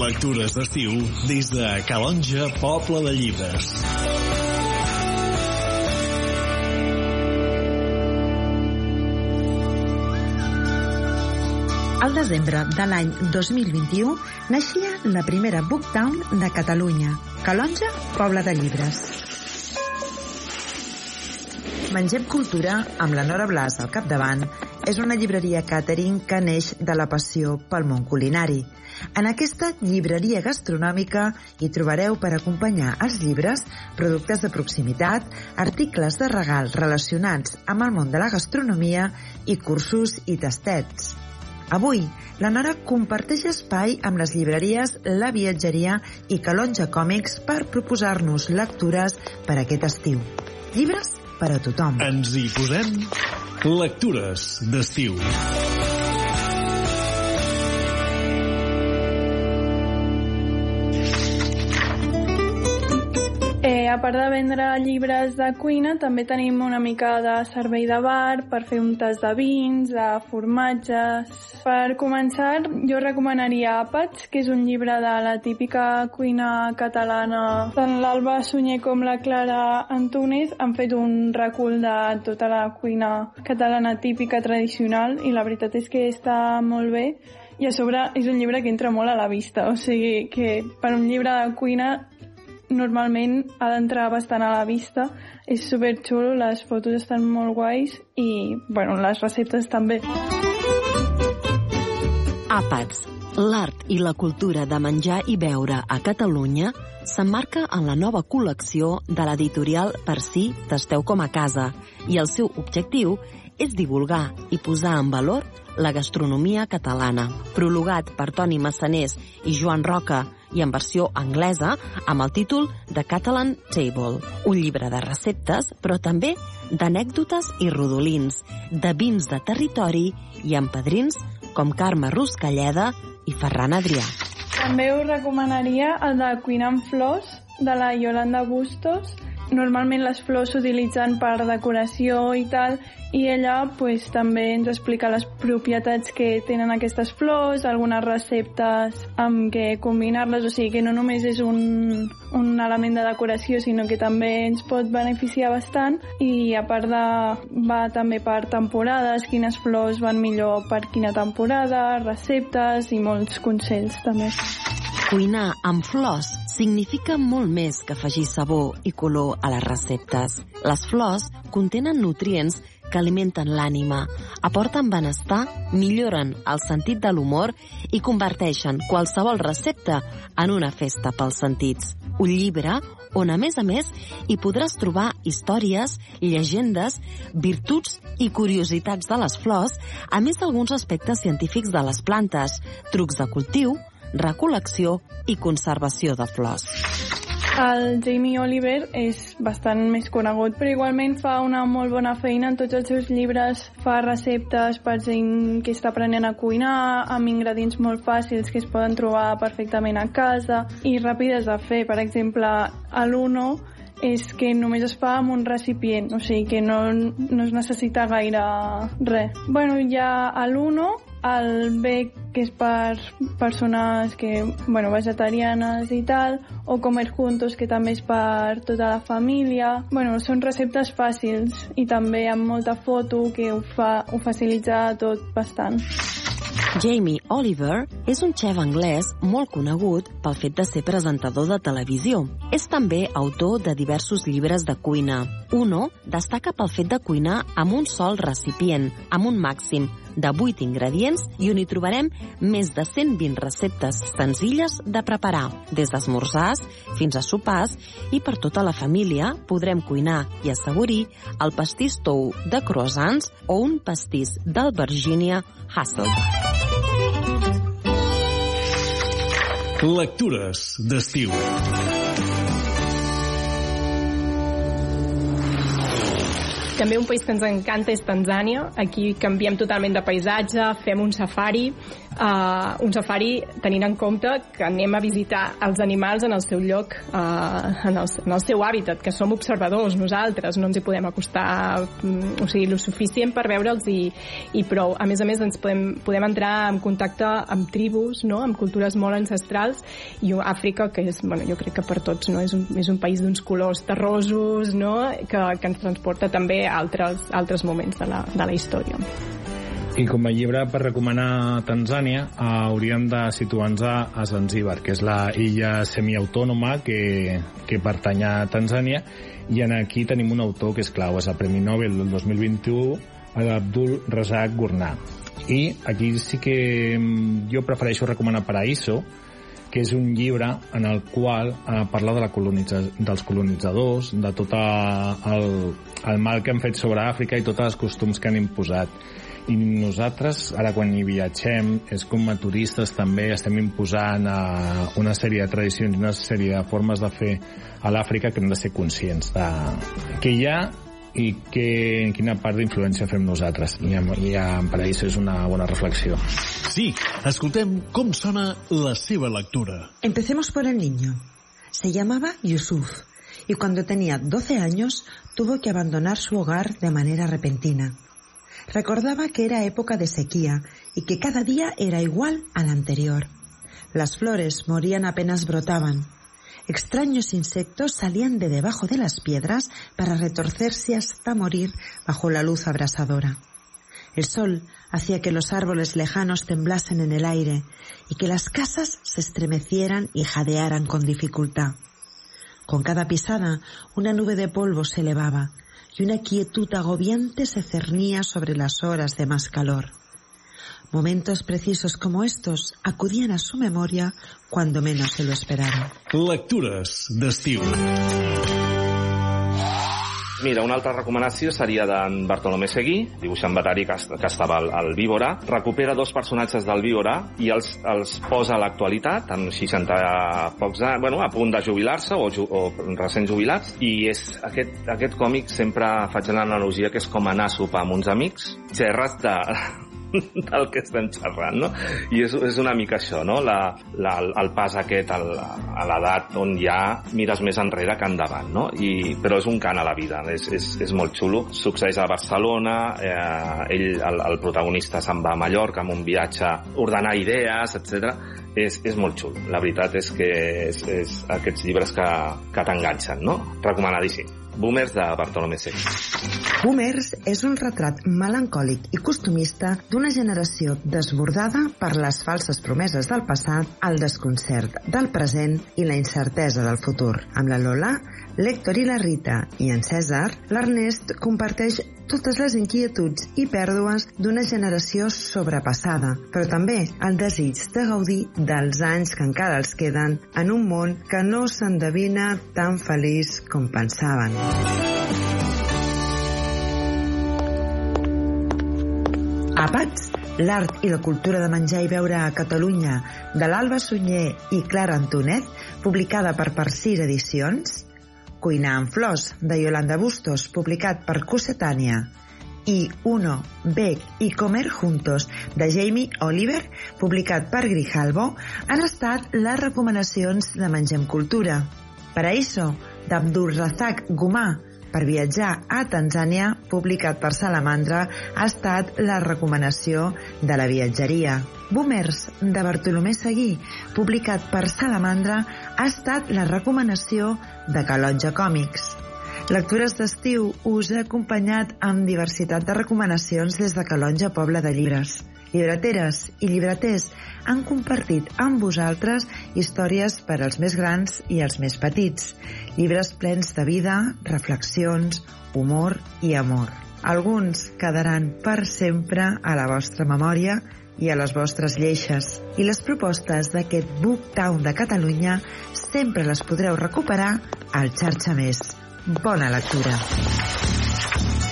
Lectures d'estiu des de Calonja, Poble de Llibres. Al desembre de l'any 2021 naixia la primera Booktown de Catalunya, Calonja, Poble de Llibres. Mengem Cultura, amb la Nora Blas al capdavant, és una llibreria catering que neix de la passió pel món culinari. En aquesta llibreria gastronòmica hi trobareu per acompanyar els llibres productes de proximitat, articles de regal relacionats amb el món de la gastronomia i cursos i tastets. Avui, la Nora comparteix espai amb les llibreries La Viatgeria i Calonja Còmics per proposar-nos lectures per aquest estiu. Llibres per a tothom. Ens hi posem lectures d'estiu. A part de vendre llibres de cuina, també tenim una mica de servei de bar per fer un tas de vins, de formatges... Per començar, jo recomanaria Àpats, que és un llibre de la típica cuina catalana. Tant l'Alba Sunyer com la Clara Antúnez han fet un recull de tota la cuina catalana típica tradicional i la veritat és que està molt bé i a sobre és un llibre que entra molt a la vista, o sigui que per un llibre de cuina normalment ha d'entrar bastant a la vista. És super xulo, les fotos estan molt guais i, bueno, les receptes també. Àpats, l'art i la cultura de menjar i beure a Catalunya s'emmarca en la nova col·lecció de l'editorial Per si t'esteu com a casa i el seu objectiu és divulgar i posar en valor la gastronomia catalana. Prologat per Toni Massanés i Joan Roca i en versió anglesa amb el títol The Catalan Table, un llibre de receptes, però també d'anècdotes i rodolins, de vins de territori i amb padrins com Carme Ruscalleda i Ferran Adrià. També us recomanaria el de Cuinar amb flors, de la Yolanda Bustos. Normalment les flors s'utilitzen per decoració i tal, i ella pues, també ens explica les propietats que tenen aquestes flors, algunes receptes amb què combinar-les, o sigui que no només és un, un element de decoració, sinó que també ens pot beneficiar bastant i a part de, va també per temporades, quines flors van millor per quina temporada, receptes i molts consells també. Cuinar amb flors significa molt més que afegir sabor i color a les receptes. Les flors contenen nutrients que alimenten l'ànima, aporten benestar, milloren el sentit de l'humor i converteixen qualsevol recepta en una festa pels sentits. Un llibre on, a més a més, hi podràs trobar històries, llegendes, virtuts i curiositats de les flors, a més d'alguns aspectes científics de les plantes, trucs de cultiu, recol·lecció i conservació de flors. El Jamie Oliver és bastant més conegut, però igualment fa una molt bona feina en tots els seus llibres. Fa receptes per gent que està aprenent a cuinar, amb ingredients molt fàcils que es poden trobar perfectament a casa i ràpides de fer. Per exemple, a l'Uno és que només es fa amb un recipient, o sigui que no, no es necessita gaire res. Bueno, ja a l'Uno el bec que és per persones que, bueno, vegetarianes i tal, o comer juntos que també és per tota la família. Bueno, són receptes fàcils i també amb molta foto que ho, fa, ho facilita tot bastant. Jamie Oliver és un xef anglès molt conegut pel fet de ser presentador de televisió. És també autor de diversos llibres de cuina. Uno destaca pel fet de cuinar amb un sol recipient, amb un màxim de 8 ingredients i on hi trobarem més de 120 receptes senzilles de preparar, des d'esmorzars fins a sopars i per tota la família podrem cuinar i assaborir el pastís tou de croissants o un pastís d'albergínia Hasselback. Lectures d'estiu. També un país que ens encanta és Tanzània. Aquí canviem totalment de paisatge, fem un safari, uh, un safari tenint en compte que anem a visitar els animals en el seu lloc, uh, en, el, en el seu hàbitat, que som observadors nosaltres, no ens hi podem acostar um, o sigui, lo suficient per veure'ls i, i prou. A més a més, ens podem, podem entrar en contacte amb tribus, no? amb cultures molt ancestrals, i Àfrica, que és, bueno, jo crec que per tots no? és, un, és un país d'uns colors terrosos, no? que, que ens transporta també altres, altres moments de la, de la història. I com a llibre per recomanar Tanzània eh, hauríem de situar-nos a, Zanzíbar, que és la illa semiautònoma que, que pertany a Tanzània i en aquí tenim un autor que és clau, és el Premi Nobel del 2021, l'Abdul Razak Gurnah. I aquí sí que mm, jo prefereixo recomanar Paraíso, que és un llibre en el qual eh, parla de la colonitza dels colonitzadors, de tot el, el mal que han fet sobre Àfrica i tots els costums que han imposat. I nosaltres, ara quan hi viatgem, és com a turistes també estem imposant uh, una sèrie de tradicions, una sèrie de formes de fer a l'Àfrica que hem de ser conscients de que hi ha i que, en quina part d'influència fem nosaltres. I, i en Paraíso és una bona reflexió. Sí, escoltem com sona la seva lectura. Empecemos por el niño. Se llamaba Yusuf y cuando tenía 12 años tuvo que abandonar su hogar de manera repentina. Recordaba que era época de sequía y que cada día era igual al anterior. Las flores morían apenas brotaban. Extraños insectos salían de debajo de las piedras para retorcerse hasta morir bajo la luz abrasadora. El sol hacía que los árboles lejanos temblasen en el aire y que las casas se estremecieran y jadearan con dificultad. Con cada pisada, una nube de polvo se elevaba y una quietud agobiante se cernía sobre las horas de más calor. Momentos precisos como estos acudían a su memoria cuando menos se lo esperaba. Lectures d'estiu. Mira, una altra recomanació seria d'en Bartolomé Seguí, dibuixant vetari que, que estava al, al Víbora. Recupera dos personatges del Víbora i els, els posa a l'actualitat, amb 60 pocs anys, bueno, a punt de jubilar-se o, ju, o recent jubilats, i és, aquest, aquest còmic sempre faig l'analogia que és com anar a sopar amb uns amics, xerres de, del que estem xerrant, no? I és, és una mica això, no? La, la, el pas aquest a l'edat on ja mires més enrere que endavant, no? I, però és un cant a la vida, és, és, és molt xulo. Succeeix a Barcelona, eh, ell, el, el protagonista se'n va a Mallorca amb un viatge ordenar idees, etc. És, és molt xulo. La veritat és que és, és aquests llibres que, que t'enganxen, no? Recomanadíssim. Boomers de Bartolomé Seguí. Boomers és un retrat melancòlic i costumista d'una generació desbordada per les falses promeses del passat, el desconcert del present i la incertesa del futur. Amb la Lola, l'Héctor i la Rita i en César, l'Ernest comparteix totes les inquietuds i pèrdues d'una generació sobrepassada, però també el desig de gaudir dels anys que encara els queden en un món que no s'endevina tan feliç com pensaven. Àpats, l'art i la cultura de menjar i beure a Catalunya de l'Alba Sunyer i Clara Antonet, publicada per Persir Edicions, Cuinar amb flors, de Yolanda Bustos, publicat per Cossetània, i Uno, Bec i Comer Juntos, de Jamie Oliver, publicat per Grijalbo, han estat les recomanacions de Mengem Cultura. Paraíso, d'Abdur Razak Gumà, per viatjar a Tanzània, publicat per Salamandra, ha estat la recomanació de la viatgeria. Boomers, de Bartolomé Seguí, publicat per Salamandra, ha estat la recomanació de Calonja Còmics. Lectures d'estiu us ha acompanyat amb diversitat de recomanacions des de Calonja Poble de Llibres. Llibreteres i llibreters han compartit amb vosaltres històries per als més grans i els més petits. Llibres plens de vida, reflexions, humor i amor. Alguns quedaran per sempre a la vostra memòria i a les vostres lleixes. I les propostes d'aquest Book Town de Catalunya sempre les podreu recuperar al Xarxa Més. Bona lectura.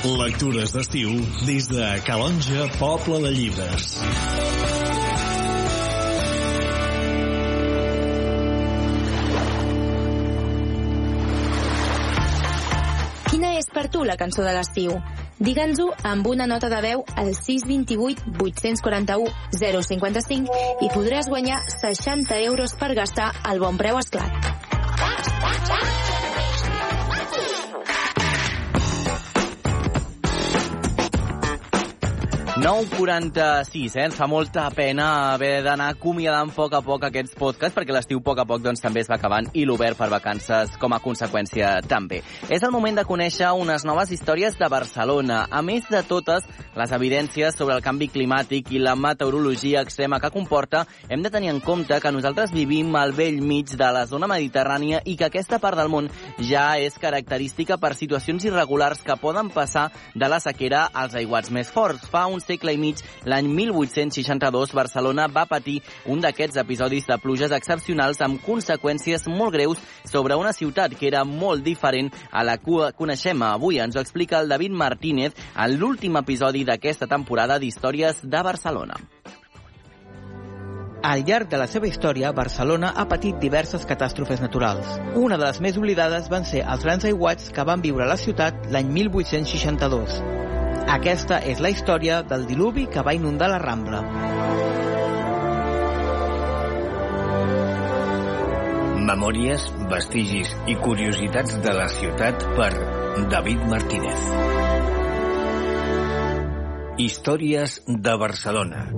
Lectures d'estiu des de Calonja, Poble de Llibres. Quina és per tu la cançó de l'estiu? Digue'ns-ho amb una nota de veu al 628 841 055 i podràs guanyar 60 euros per gastar al bon preu esclat. 9.46, eh? Ens fa molta pena haver d'anar acomiadant a poc a poc aquests podcasts perquè l'estiu a poc a poc doncs, també es va acabant i l'obert per vacances com a conseqüència també. És el moment de conèixer unes noves històries de Barcelona. A més de totes les evidències sobre el canvi climàtic i la meteorologia extrema que comporta, hem de tenir en compte que nosaltres vivim al vell mig de la zona mediterrània i que aquesta part del món ja és característica per situacions irregulars que poden passar de la sequera als aiguats més forts. Fa uns segle i mig, l'any 1862, Barcelona va patir un d'aquests episodis de pluges excepcionals amb conseqüències molt greus sobre una ciutat que era molt diferent a la que coneixem avui. Ens ho explica el David Martínez en l'últim episodi d'aquesta temporada d'Històries de Barcelona. Al llarg de la seva història, Barcelona ha patit diverses catàstrofes naturals. Una de les més oblidades van ser els grans aiguats que van viure la ciutat l'any 1862. Aquesta és la història del diluvi que va inundar la Rambla. Memòries, vestigis i curiositats de la ciutat per David Martínez. Històries de Barcelona.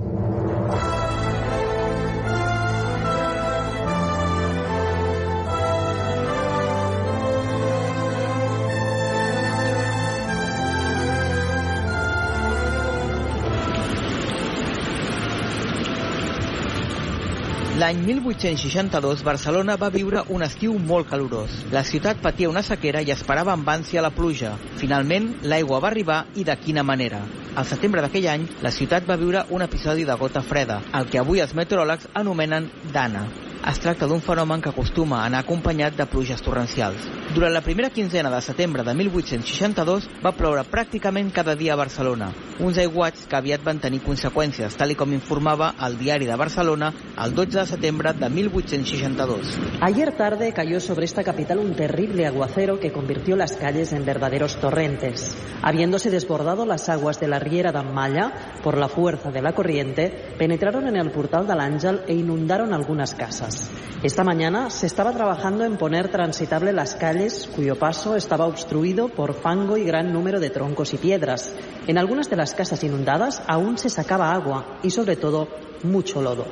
L'any 1862, Barcelona va viure un estiu molt calorós. La ciutat patia una sequera i esperava amb ànsia la pluja. Finalment, l'aigua va arribar i de quina manera. Al setembre d'aquell any, la ciutat va viure un episodi de gota freda, el que avui els meteoròlegs anomenen Dana. Es tracta d'un fenomen que acostuma a anar acompanyat de pluges torrencials. Durant la primera quinzena de setembre de 1862 va ploure pràcticament cada dia a Barcelona, uns aiguats que aviat van tenir conseqüències, tal i com informava el diari de Barcelona el 12 de setembre de 1862. Ayer tarde cayó sobre esta capital un terrible aguacero que convirtió las calles en verdaderos torrentes. Habiéndose desbordado las aguas de la riera d'Ammalla por la fuerza de la corriente, penetraron en el portal del Ángel e inundaron algunas casas. Esta mañana se estaba trabajando en poner transitable las calles cuyo paso estaba obstruido por fango y gran número de troncos y piedras. En algunas de las casas inundadas aún se sacaba agua y sobre todo mucho lodo.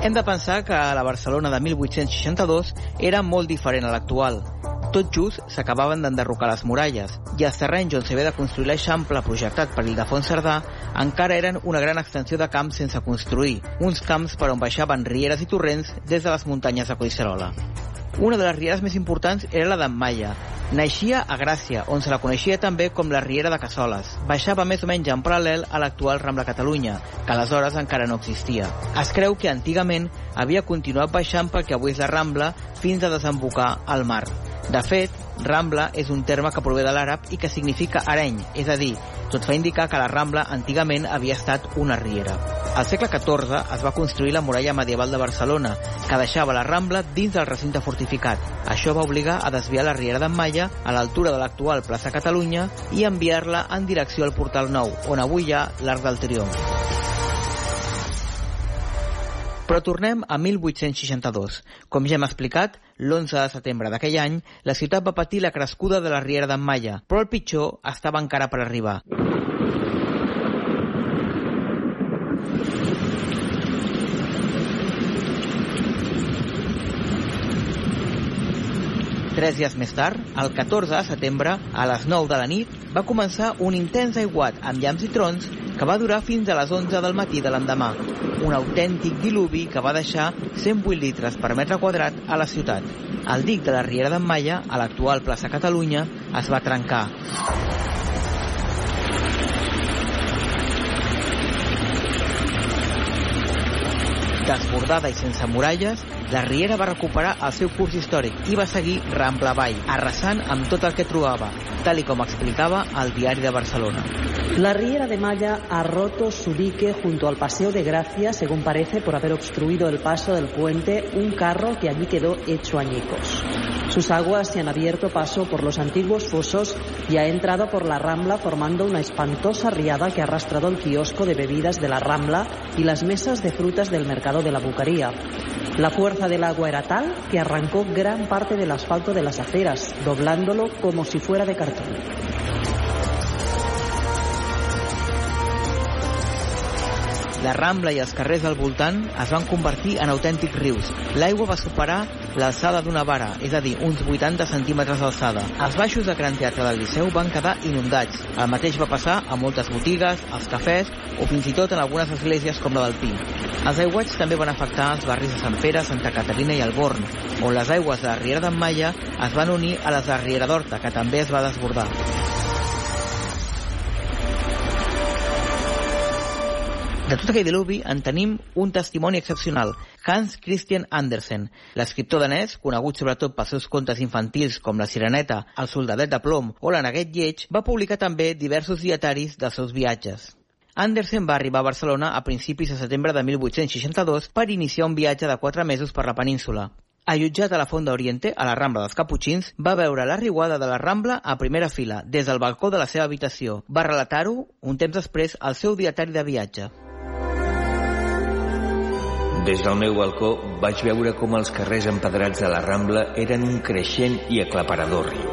Hem de pensar que la Barcelona de 1862 era molt diferent a l'actual. Tot just s'acabaven d'enderrocar les muralles i els terrenys on s'havia de construir l'Eixample projectat per Ildefons Cerdà encara eren una gran extensió de camps sense construir, uns camps per on baixaven rieres i torrents des de les muntanyes de Collserola. Una de les rieres més importants era la d'Ammalla. Naixia a Gràcia, on se la coneixia també com la Riera de Cassoles. Baixava més o menys en paral·lel a l'actual Rambla Catalunya, que aleshores encara no existia. Es creu que antigament havia continuat baixant pel que avui és la Rambla fins a desembocar al mar. De fet, Rambla és un terme que prové de l'àrab i que significa areny, és a dir, tot fa indicar que la Rambla antigament havia estat una riera. Al segle XIV es va construir la muralla medieval de Barcelona, que deixava la Rambla dins del recinte fortificat. Això va obligar a desviar la riera d'Ammalla a l'altura de l'actual plaça Catalunya i enviar-la en direcció al Portal Nou, on avui hi ha l'Arc del Triomf. Però tornem a 1862. Com ja hem explicat, l'11 de setembre d'aquell any, la ciutat va patir la crescuda de la Riera d'Ammalla, però el pitjor estava encara per arribar. Tres dies més tard, el 14 de setembre, a les 9 de la nit, va començar un intens aiguat amb llamps i trons que va durar fins a les 11 del matí de l'endemà. Un autèntic diluvi que va deixar 108 litres per metre quadrat a la ciutat. El dic de la Riera d'Ammalla, a l'actual plaça Catalunya, es va trencar. Desbordada i sense muralles, la Riera va recuperar el seu curs històric i va seguir Rambla avall, arrasant amb tot el que trobava, tal i com explicava el diari de Barcelona. La Riera de Maya ha roto su dique junto al Paseo de Gracia, según parece, por haber obstruido el paso del puente un carro que allí quedó hecho añicos. Sus aguas se han abierto paso por los antiguos fosos y ha entrado por la Rambla formando una espantosa riada que ha arrastrado el kiosco de bebidas de la Rambla y las mesas de frutas del mercado de la Bucaría. La fuerza del agua era tal que arrancó gran parte del asfalto de las aceras, doblándolo como si fuera de cartón. La Rambla i els carrers al voltant es van convertir en autèntics rius. L'aigua va superar l'alçada d'una vara, és a dir, uns 80 centímetres d'alçada. Els baixos de Gran Teatre del Liceu van quedar inundats. El mateix va passar a moltes botigues, als cafès o fins i tot en algunes esglésies com la del Pi. Els aiguats també van afectar els barris de Sant Pere, Santa Caterina i el Born, on les aigües de la Riera d'en Maia es van unir a les de la Riera d'Horta, que també es va desbordar. De tot aquell diluvi en tenim un testimoni excepcional, Hans Christian Andersen. L'escriptor danès, conegut sobretot pels seus contes infantils com La Sireneta, El soldadet de plom o La Neguet lleig, va publicar també diversos dietaris dels seus viatges. Andersen va arribar a Barcelona a principis de setembre de 1862 per iniciar un viatge de quatre mesos per la península. Allotjat a la Font d'Oriente, a la Rambla dels Caputxins, va veure la riuada de la Rambla a primera fila, des del balcó de la seva habitació. Va relatar-ho, un temps després, al seu dietari de viatge. Des del meu balcó vaig veure com els carrers empedrats de la Rambla eren un creixent i aclaparador riu.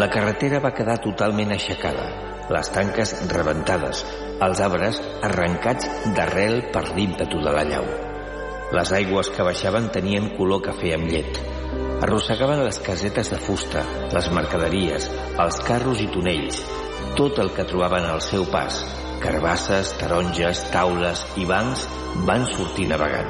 La carretera va quedar totalment aixecada, les tanques rebentades, els arbres arrencats d'arrel per l'ímpetu de la llau. Les aigües que baixaven tenien color cafè amb llet. Arrossegaven les casetes de fusta, les mercaderies, els carros i tonells, tot el que trobaven al seu pas, carbasses, taronges, taules i bancs van sortir navegant.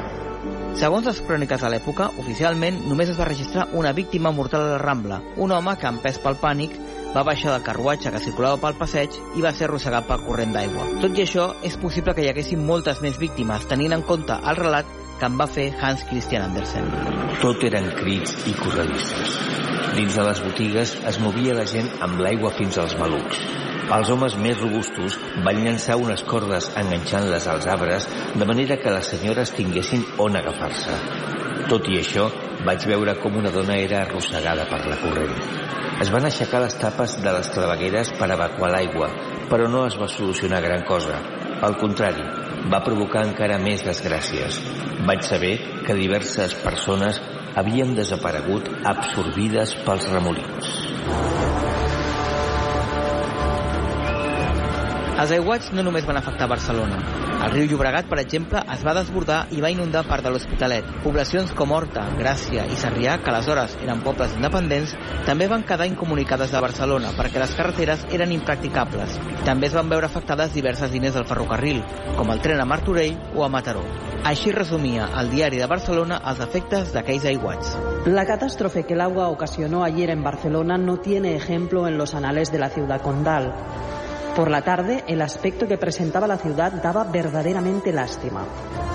Segons les cròniques de l'època, oficialment només es va registrar una víctima mortal a la Rambla, un home que, empès pel pànic, va baixar del carruatge que circulava pel passeig i va ser arrossegat pel corrent d'aigua. Tot i això, és possible que hi haguessin moltes més víctimes, tenint en compte el relat que en va fer Hans Christian Andersen. Tot eren crits i corredisses. Dins de les botigues es movia la gent amb l'aigua fins als malucs. Els homes més robustos van llançar unes cordes enganxant-les als arbres de manera que les senyores tinguessin on agafar-se. Tot i això, vaig veure com una dona era arrossegada per la corrent. Es van aixecar les tapes de les clavegueres per evacuar l'aigua, però no es va solucionar gran cosa. Al contrari, va provocar encara més desgràcies. Vaig saber que diverses persones havien desaparegut absorbides pels remolins. Els aiguats no només van afectar Barcelona. El riu Llobregat, per exemple, es va desbordar i va inundar part de l'Hospitalet. Poblacions com Horta, Gràcia i Sarrià, que aleshores eren pobles independents, també van quedar incomunicades de Barcelona perquè les carreteres eren impracticables. També es van veure afectades diverses línies del ferrocarril, com el tren a Martorell o a Mataró. Així resumia el diari de Barcelona els efectes d'aquells aiguats. La catástrofe que el agua ocasionó ayer en Barcelona no tiene ejemplo en los anales de la ciudad condal. Por la tarde, el aspecto que presentaba la ciudad daba verdaderamente lástima.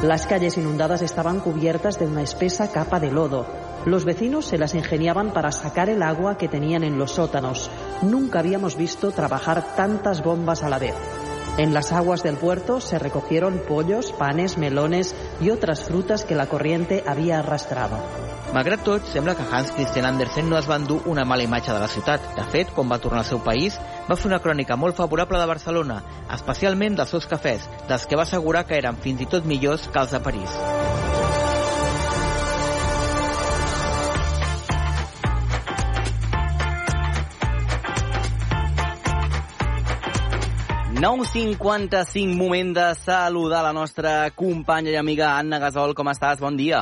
Las calles inundadas estaban cubiertas de una espesa capa de lodo. Los vecinos se las ingeniaban para sacar el agua que tenían en los sótanos. Nunca habíamos visto trabajar tantas bombas a la vez. En las aguas del puerto se recogieron pollos, panes, melones y otras frutas que la corriente había arrastrado. Malgrat tot, sembla que Hans Christian Andersen no es va endur una mala imatge de la ciutat. De fet, quan va tornar al seu país, va fer una crònica molt favorable de Barcelona, especialment dels seus cafès, dels que va assegurar que eren fins i tot millors que els de París. 9.55, moment de saludar la nostra companya i amiga Anna Gasol. Com estàs? Bon dia.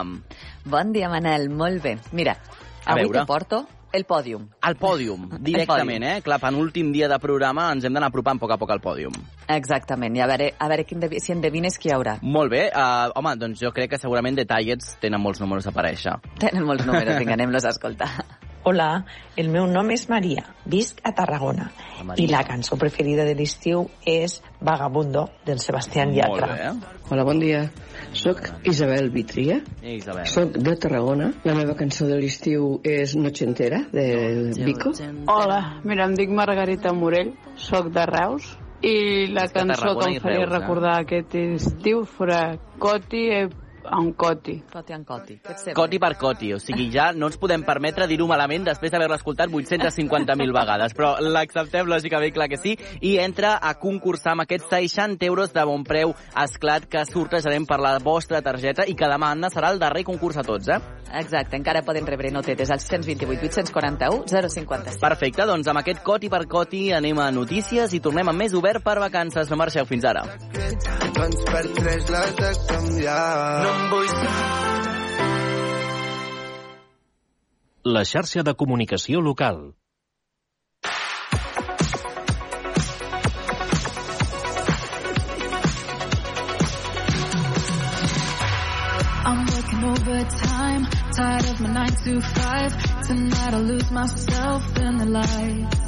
Bon dia, Manel. Molt bé. Mira, A avui te porto el pòdium. Al pòdium, directament, eh? Clar, penúltim dia de programa ens hem d'anar apropant a poc a poc al pòdium. Exactament, i a veure, a veure quin devi, si endevines qui hi haurà. Molt bé. Uh, home, doncs jo crec que segurament Detallets tenen molts números a aparèixer. Tenen molts números, vinga, anem-los a escoltar. Hola, el meu nom és Maria, visc a Tarragona i la cançó preferida de l'estiu és Vagabundo, del Sebastián Yatra. Bé. Hola, bon dia. Soc Isabel Vitria. Eh, Isabel. Soc de Tarragona. La meva cançó de l'estiu és Noche Entera, de Vico. Hola, mira, em dic Margarita Morell, sóc de Reus, i la cançó que em faria eh? recordar aquest estiu fora Coti e en coti. Coti en coti. Coti per coti, o sigui, ja no ens podem permetre dir-ho malament després d'haver-la escoltat 850.000 vegades, però l'acceptem lògicament, clar que sí, i entra a concursar amb aquests 60 euros de bon preu esclat que sortejarem per la vostra targeta i que demà, Anna, serà el darrer concurs a tots, eh? Exacte, encara poden rebre notetes al 128 841 055. Perfecte, doncs amb aquest coti per coti anem a notícies i tornem amb més obert per vacances. No marxeu fins ara. Doncs per tres l'has de canviar. No em vull La xarxa de comunicació local. I'm working overtime, tired of my nine to five. Tonight I'll lose myself in the lights.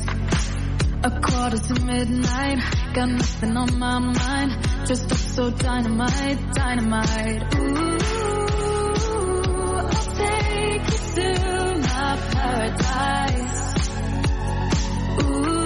A quarter to midnight, got nothing on my mind. Just up so dynamite, dynamite. Ooh, I'll take you to my paradise. Ooh,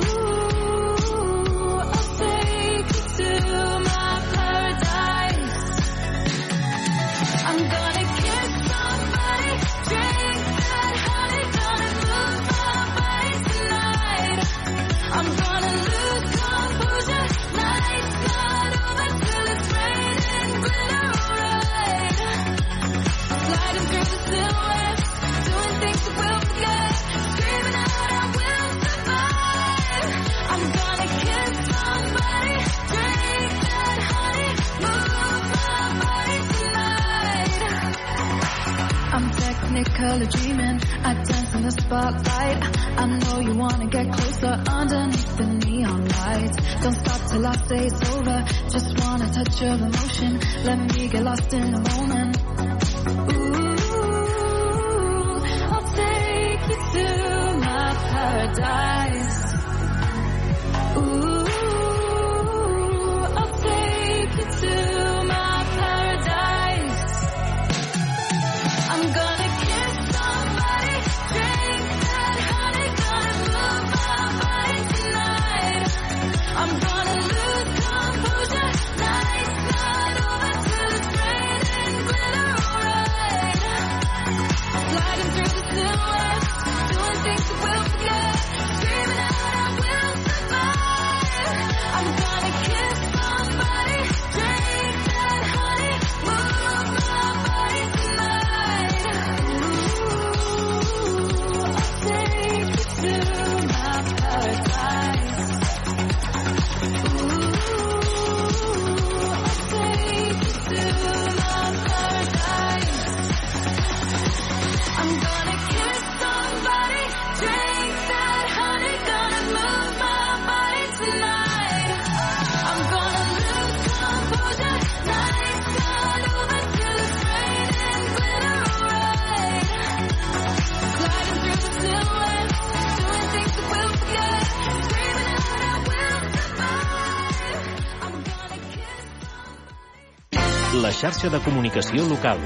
xarxa de comunicació local.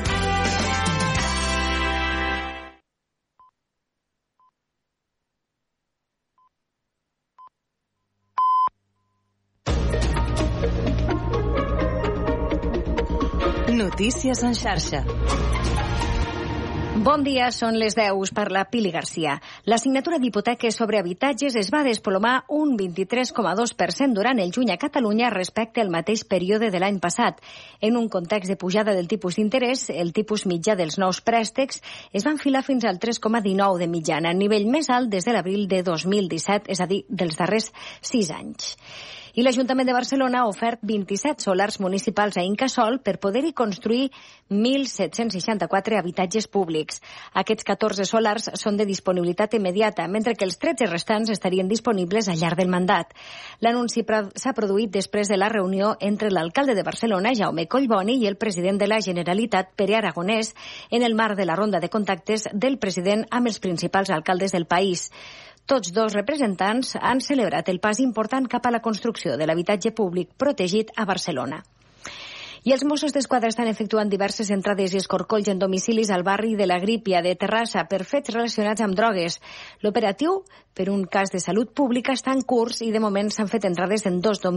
Notícies en xarxa. Bon dia, són les 10, us parla Pili Garcia. La signatura d'hipoteques sobre habitatges es va desplomar un 23,2% durant el juny a Catalunya respecte al mateix període de l'any passat. En un context de pujada del tipus d'interès, el tipus mitjà dels nous préstecs es va enfilar fins al 3,19 de mitjana, nivell més alt des de l'abril de 2017, és a dir, dels darrers 6 anys. I l'Ajuntament de Barcelona ha ofert 27 solars municipals a Incasol per poder-hi construir 1.764 habitatges públics. Aquests 14 solars són de disponibilitat immediata, mentre que els 13 restants estarien disponibles al llarg del mandat. L'anunci s'ha produït després de la reunió entre l'alcalde de Barcelona, Jaume Collboni, i el president de la Generalitat, Pere Aragonès, en el marc de la ronda de contactes del president amb els principals alcaldes del país. Tots dos representants han celebrat el pas important cap a la construcció de l'habitatge públic protegit a Barcelona. I els Mossos d'Esquadra estan efectuant diverses entrades i escorcolls en domicilis al barri de la Grípia de Terrassa per fets relacionats amb drogues. L'operatiu, per un cas de salut pública, està en curs i de moment s'han fet entrades en dos domicilis